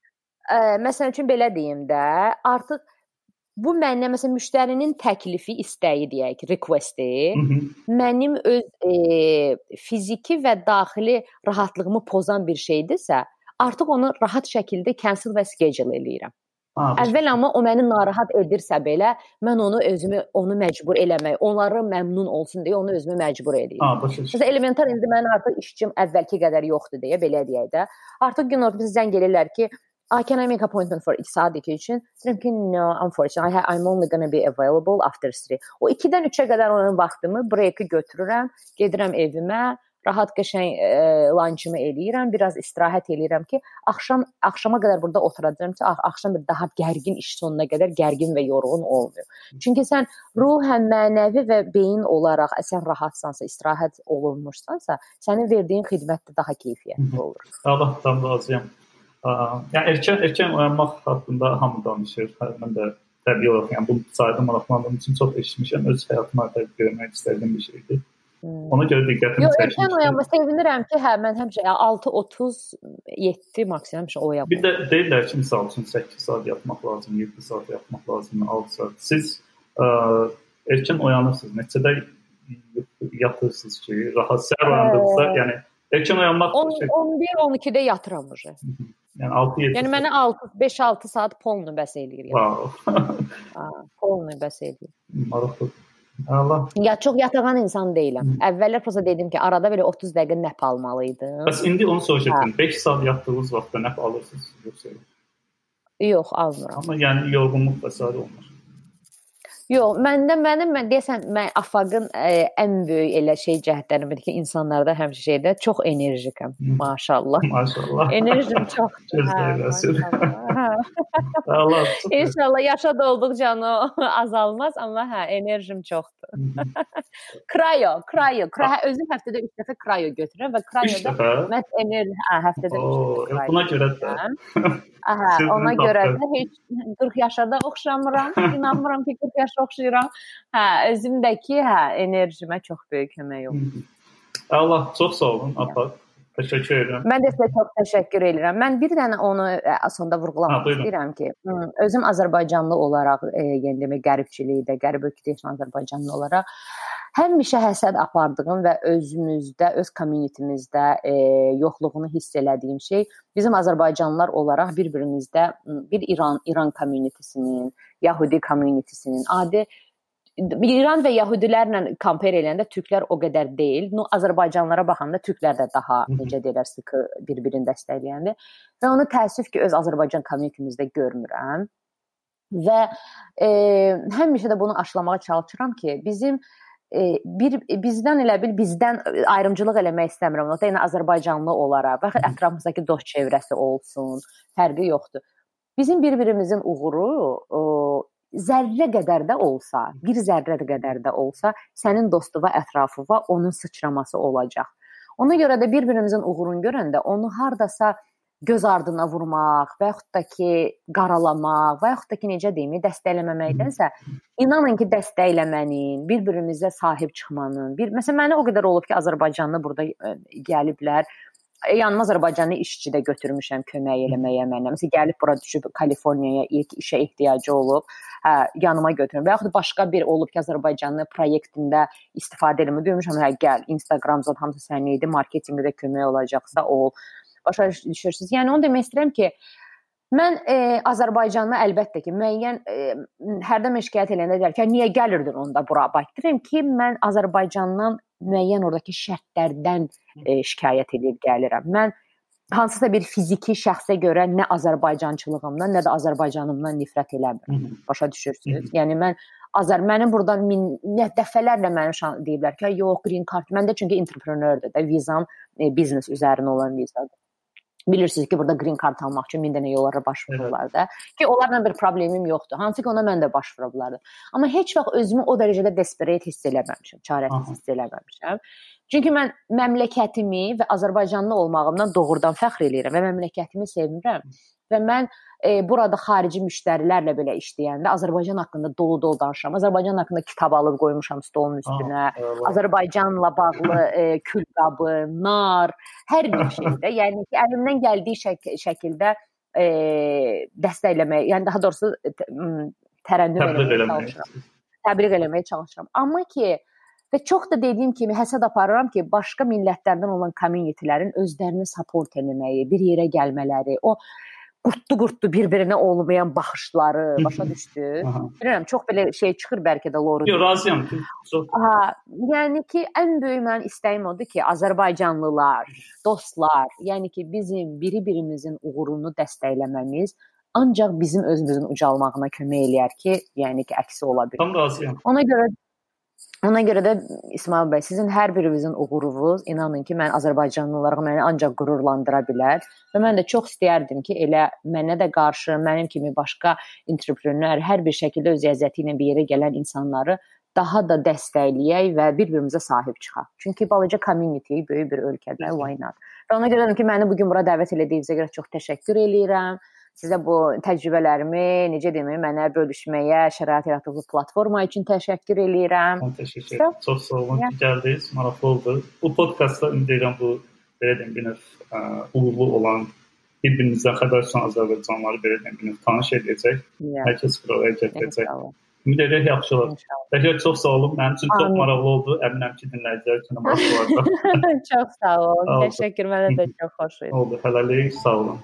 ə, məsəl üçün belə deyim də, artıq bu məndən məsələn müştərinin təklifi, istəyi deyək requesti mənim öz e, fiziki və daxili rahatlığımı pozan bir şeydirsə, artıq onu rahat şəkildə cancel və schedule eləyirəm. Ha, Əvvəl amma o məni narahat edirsə belə, mən onu özümü onu məcbur eləmək, onları məmnun olsun deyə onu özümü məcbur eləyirəm. Məsələn, elementar indi mənim artıq işçim əvvəlki qədər yoxdur deyə belə deyək də. Artıq gün ortası zəng elirlər ki, uh, can I make appointment for 2 saat için? Dedim ki no, unfortunately I'm only to be available after 3. O 2-dən 3-ə qədər onun vaxtımı break-i götürürəm, gedirəm evimə, rahat qəşəng e, lunchımı eləyirəm, biraz istirahət eləyirəm ki, axşam axşama qədər burada oturacağam ki, axşam da daha gərgin iş sonuna qədər gərgin və yorğun olmuyor. Çünki sən ruhən, mənəvi və beyin olaraq sən rahatsansa, istirahət olunmuşsansa, sənin verdiyin xidmət də daha keyfiyyətli olur. Allah tam razıyam. Yəni erkən erkən oyanmaq haqqında hamı danışır. Hə, mən də təbii olaraq yəni bu sayda maraqlandığım üçün çox eşitmişəm. Öz həyatıma tətbiq etmək istədiyim bir şeydir. Hmm. Ona görə diqqətimi çəkdi. Yox, erkən oyanma sevinirəm ki, hə mən həmişə 6:37 maksimum həmişə oyanıram. Bir də deyirlər ki, məsəl üçün 8 saat yatmaq lazım, 7 saat yatmaq lazım, 6 saat. Siz ə, erkən oyanırsınız. Neçədə yatırsınız ki, rahat səhər oyandıqsa, yəni erkən oyanmaq 11-12-də yatıram uje. Yəni 6-7. Yəni mənə 6 5-6 saat polnu bəs eləyir. Yəni. Ha, polnu bəs eləyir. Maraqlı. Allah. Ya çox yatağan insan deyiləm. Əvvəllər prosta dedim ki, arada belə 30 dəqiqə nəp almalıydım. Bəs indi onu soruşacağam. 5 saat yatdığınız vaxtda nəp alırsınız yoxsa? Yox, almıram. Amma yəni yorğunluq və sair olmur. Yox, məndə mənim mən deyəsən mən Afaqın ə, ən böyük elə şey cəhətlərindən biri ki, insanlarda həmişə şeydə çox enerjikəm. Maşallah. Maşallah. Enerjim çoxdur. Gözləyiləsin. Allah. İnşallah yaşa dolduqca o [laughs] azalmaz, amma hə, enerjim çoxdur. [laughs] krayo, krayo, krayo özüm həftədə 3 dəfə krayo götürürəm və krayoda mən enerji hə, həftədə 3 dəfə. Buna görə də. [laughs] Aha, ona görə də heç 40 yaşada oxşamıram. İnanmıram ki, 40 yaşa oxşayıram. Hə, özümdəki hə, enerjimə çox böyük kömək oldu. Allah çox sağ olun, Afaq. Təşəkkür edirəm. Mən də sizə çox təşəkkür edirəm. Mən bir dənə onu sonda vurğulamaq ha, istəyirəm ki, özüm Azərbaycanlı olaraq, e, yəni demək qəribçilikdə, qərib ölkədə Azərbaycanlı olaraq həmişə həsəd apardığım və özümüzdə, öz communityimizdə e, yoxluğunu hiss elədiyim şey bizim Azərbaycanlılar olaraq bir-birimizdə bir İran İran communitysinin, Yahudi communitysinin adi İran və Yahudilərlə compare edəndə türklər o qədər deyil. No Azərbaycanlılara baxanda türklər də daha necə deyirlər, sıxı bir-birini dəstəkləyəndir. Və onu təəssüf ki, öz Azərbaycan communitymizdə görmürəm. Və e, həmişə də bunu aşılamağa çalışıram ki, bizim e, bir bizdən elə bil bizdən ayrımçılıq eləmək istəmirəm. O da yəni Azərbaycanlı olaraq, bax ətrafımızdakı dost çevrəsi olsun, fərqi yoxdur. Bizim bir-birimizin uğuru o, zərrə qədər də olsa, bir zərrə qədər də olsa, sənin dostuva, ətrafıva onun sıçraması olacaq. Ona görə də bir-birimizin uğurunu görəndə onu hardasa göz ardına vurmaq və yaxud da ki, qaralamaq və yaxud da ki, necə deyim, dəstəkləməməkdənsə, inanın ki, dəstəkləmənin, bir-birimizə sahib çıxmanın, bir məsələn mənə o qədər olub ki, Azərbaycanlı burada ə, gəliblər, yanıma Azərbaycanlı işçi də götürmüşəm kömək eləməyə mənə. Məsələn, gəlib bura düşüb Kaliforniyaya ilk işə ehtiyacı olub, hə, yanıma götürürəm. Və yaxud başqa bir olub ki, Azərbaycanlı proyektində istifadə eləmə demişəm, hə, gəl, Instagramdan hamısı sənin idi, marketinqdə də kömək olacaqsa ol. Başa düşürsüz? Yəni onu demək istəyirəm ki, Mən e, Azərbaycanlı əlbəttə ki, müəyyən e, hərdən şikayət edəndə deyirlər ki, niyə gəlirdin onda bura? Bax, deyirəm ki, mən Azərbaycandan müəyyən oradakı şərtlərdən e, şikayət edib gəlirəm. Mən hansısa bir fiziki şəxsə görə nə Azərbaycançılığımdan, nə də Azərbaycanımdan nifrət eləmirəm. Başa düşürsüz? Yəni mən Azər mənim burdan min nə dəfələrlə mənim deyiblər ki, yox, green card. Məndə çünki entrepreneurdur da, vizam e, biznes üzərinə olan vizadır. Bilirsiniz ki, burada green card almaq üçün min dənə yollara başvururlar da. Ki onlarla bir problemim yoxdur. Hansı ki ona mən də başvura bilərdim. Amma heç vaxt özümü o dərəcədə desperate hiss eləməmişəm, çarəsiz hiss eləməmişəm. Çünki mən məmləkətimi və Azərbaycanlı olmağımdan doğrudan fəxr edirəm və məmləkətimi sevirəm. Və mən e, burada xarici müştərilərlə belə işləyəndə Azərbaycan haqqında dolu-dolu danışıram. Azərbaycan haqqında kitab alıb qoymuşam stolun üstünə. Ah, Azərbaycanla bağlı e, külqabı, nar, hər bir şeydə, yəni ki, əlimdən gəldiyi şək şəkildə e, dəstəkləmək, yəni daha doğrusu tərənnüm eləməyə çalışıram. Təbliğ eləməyə çalışıram. Amma ki, Və çox da dediyim kimi həsəd aparıram ki, başqa millətlərdən olan community-lərin özlərini support etməyi, bir yerə gəlmələri, o qurtdu-qurtdu bir-birinə olmayan baxışları başa düşdü. Bilirəm, çox belə şey çıxır bəlkə də Loru. Yox, razıyam. Çox. Ha, yəni ki, ən böyük mənim istəyim odur ki, Azərbaycanlılar, dostlar, yəni ki, bizim biri-birimizin uğurunu dəstəkləməmiz ancaq bizim özümüzün ucalmağına kömək eləyər ki, yəni ki, əksi ola bilər. Tam razıyam. Ona görə Ona görə də İsmail bəy, sizin hər birinizin uğurunuz, inanın ki, mən Azərbaycanlı olaraq məni ancaq qürurlandıra bilər və mən də çox istəyərdim ki, elə mənə də qarşı mənim kimi başqa entrepreneur hər bir şəkildə öz əziyyəti ilə bir yerə gələn insanları daha da dəstəkləyək və bir-birimizə sahib çıxaq. Çünki balaca community böyük bir ölkədə why not? Və ona görə də ki, məni bu gün bura dəvət elədiyinizə görə çox təşəkkür eləyirəm sizə bu təcrübələrimi, necə deməyim, mənə bölüşməyə şərait yaratdığınız platforma üçün təşəkkür eləyirəm. Mən təşəkkür edirəm. Çox sağ olun ki, gəldiniz. Maraqlı oldu. Bu podkastda ümid edirəm bu belə deyim, bir növ uğurlu olan bir-birimizdən xəbər tutan Azərbaycanlıları belə deyim, bir növ tanış edəcək. Yeah. Hər kəs buraya gətirəcək. Ümid edirəm yaxşı olar. Bəlkə çox sağ olun. Mənim üçün çox maraqlı oldu. Əminəm ki, dinləyicilər üçün də maraqlı [laughs] olacaq. çox sağ olun. Təşəkkür. Mənə də çox xoş idi. Oldu. Hələlik sağ olun.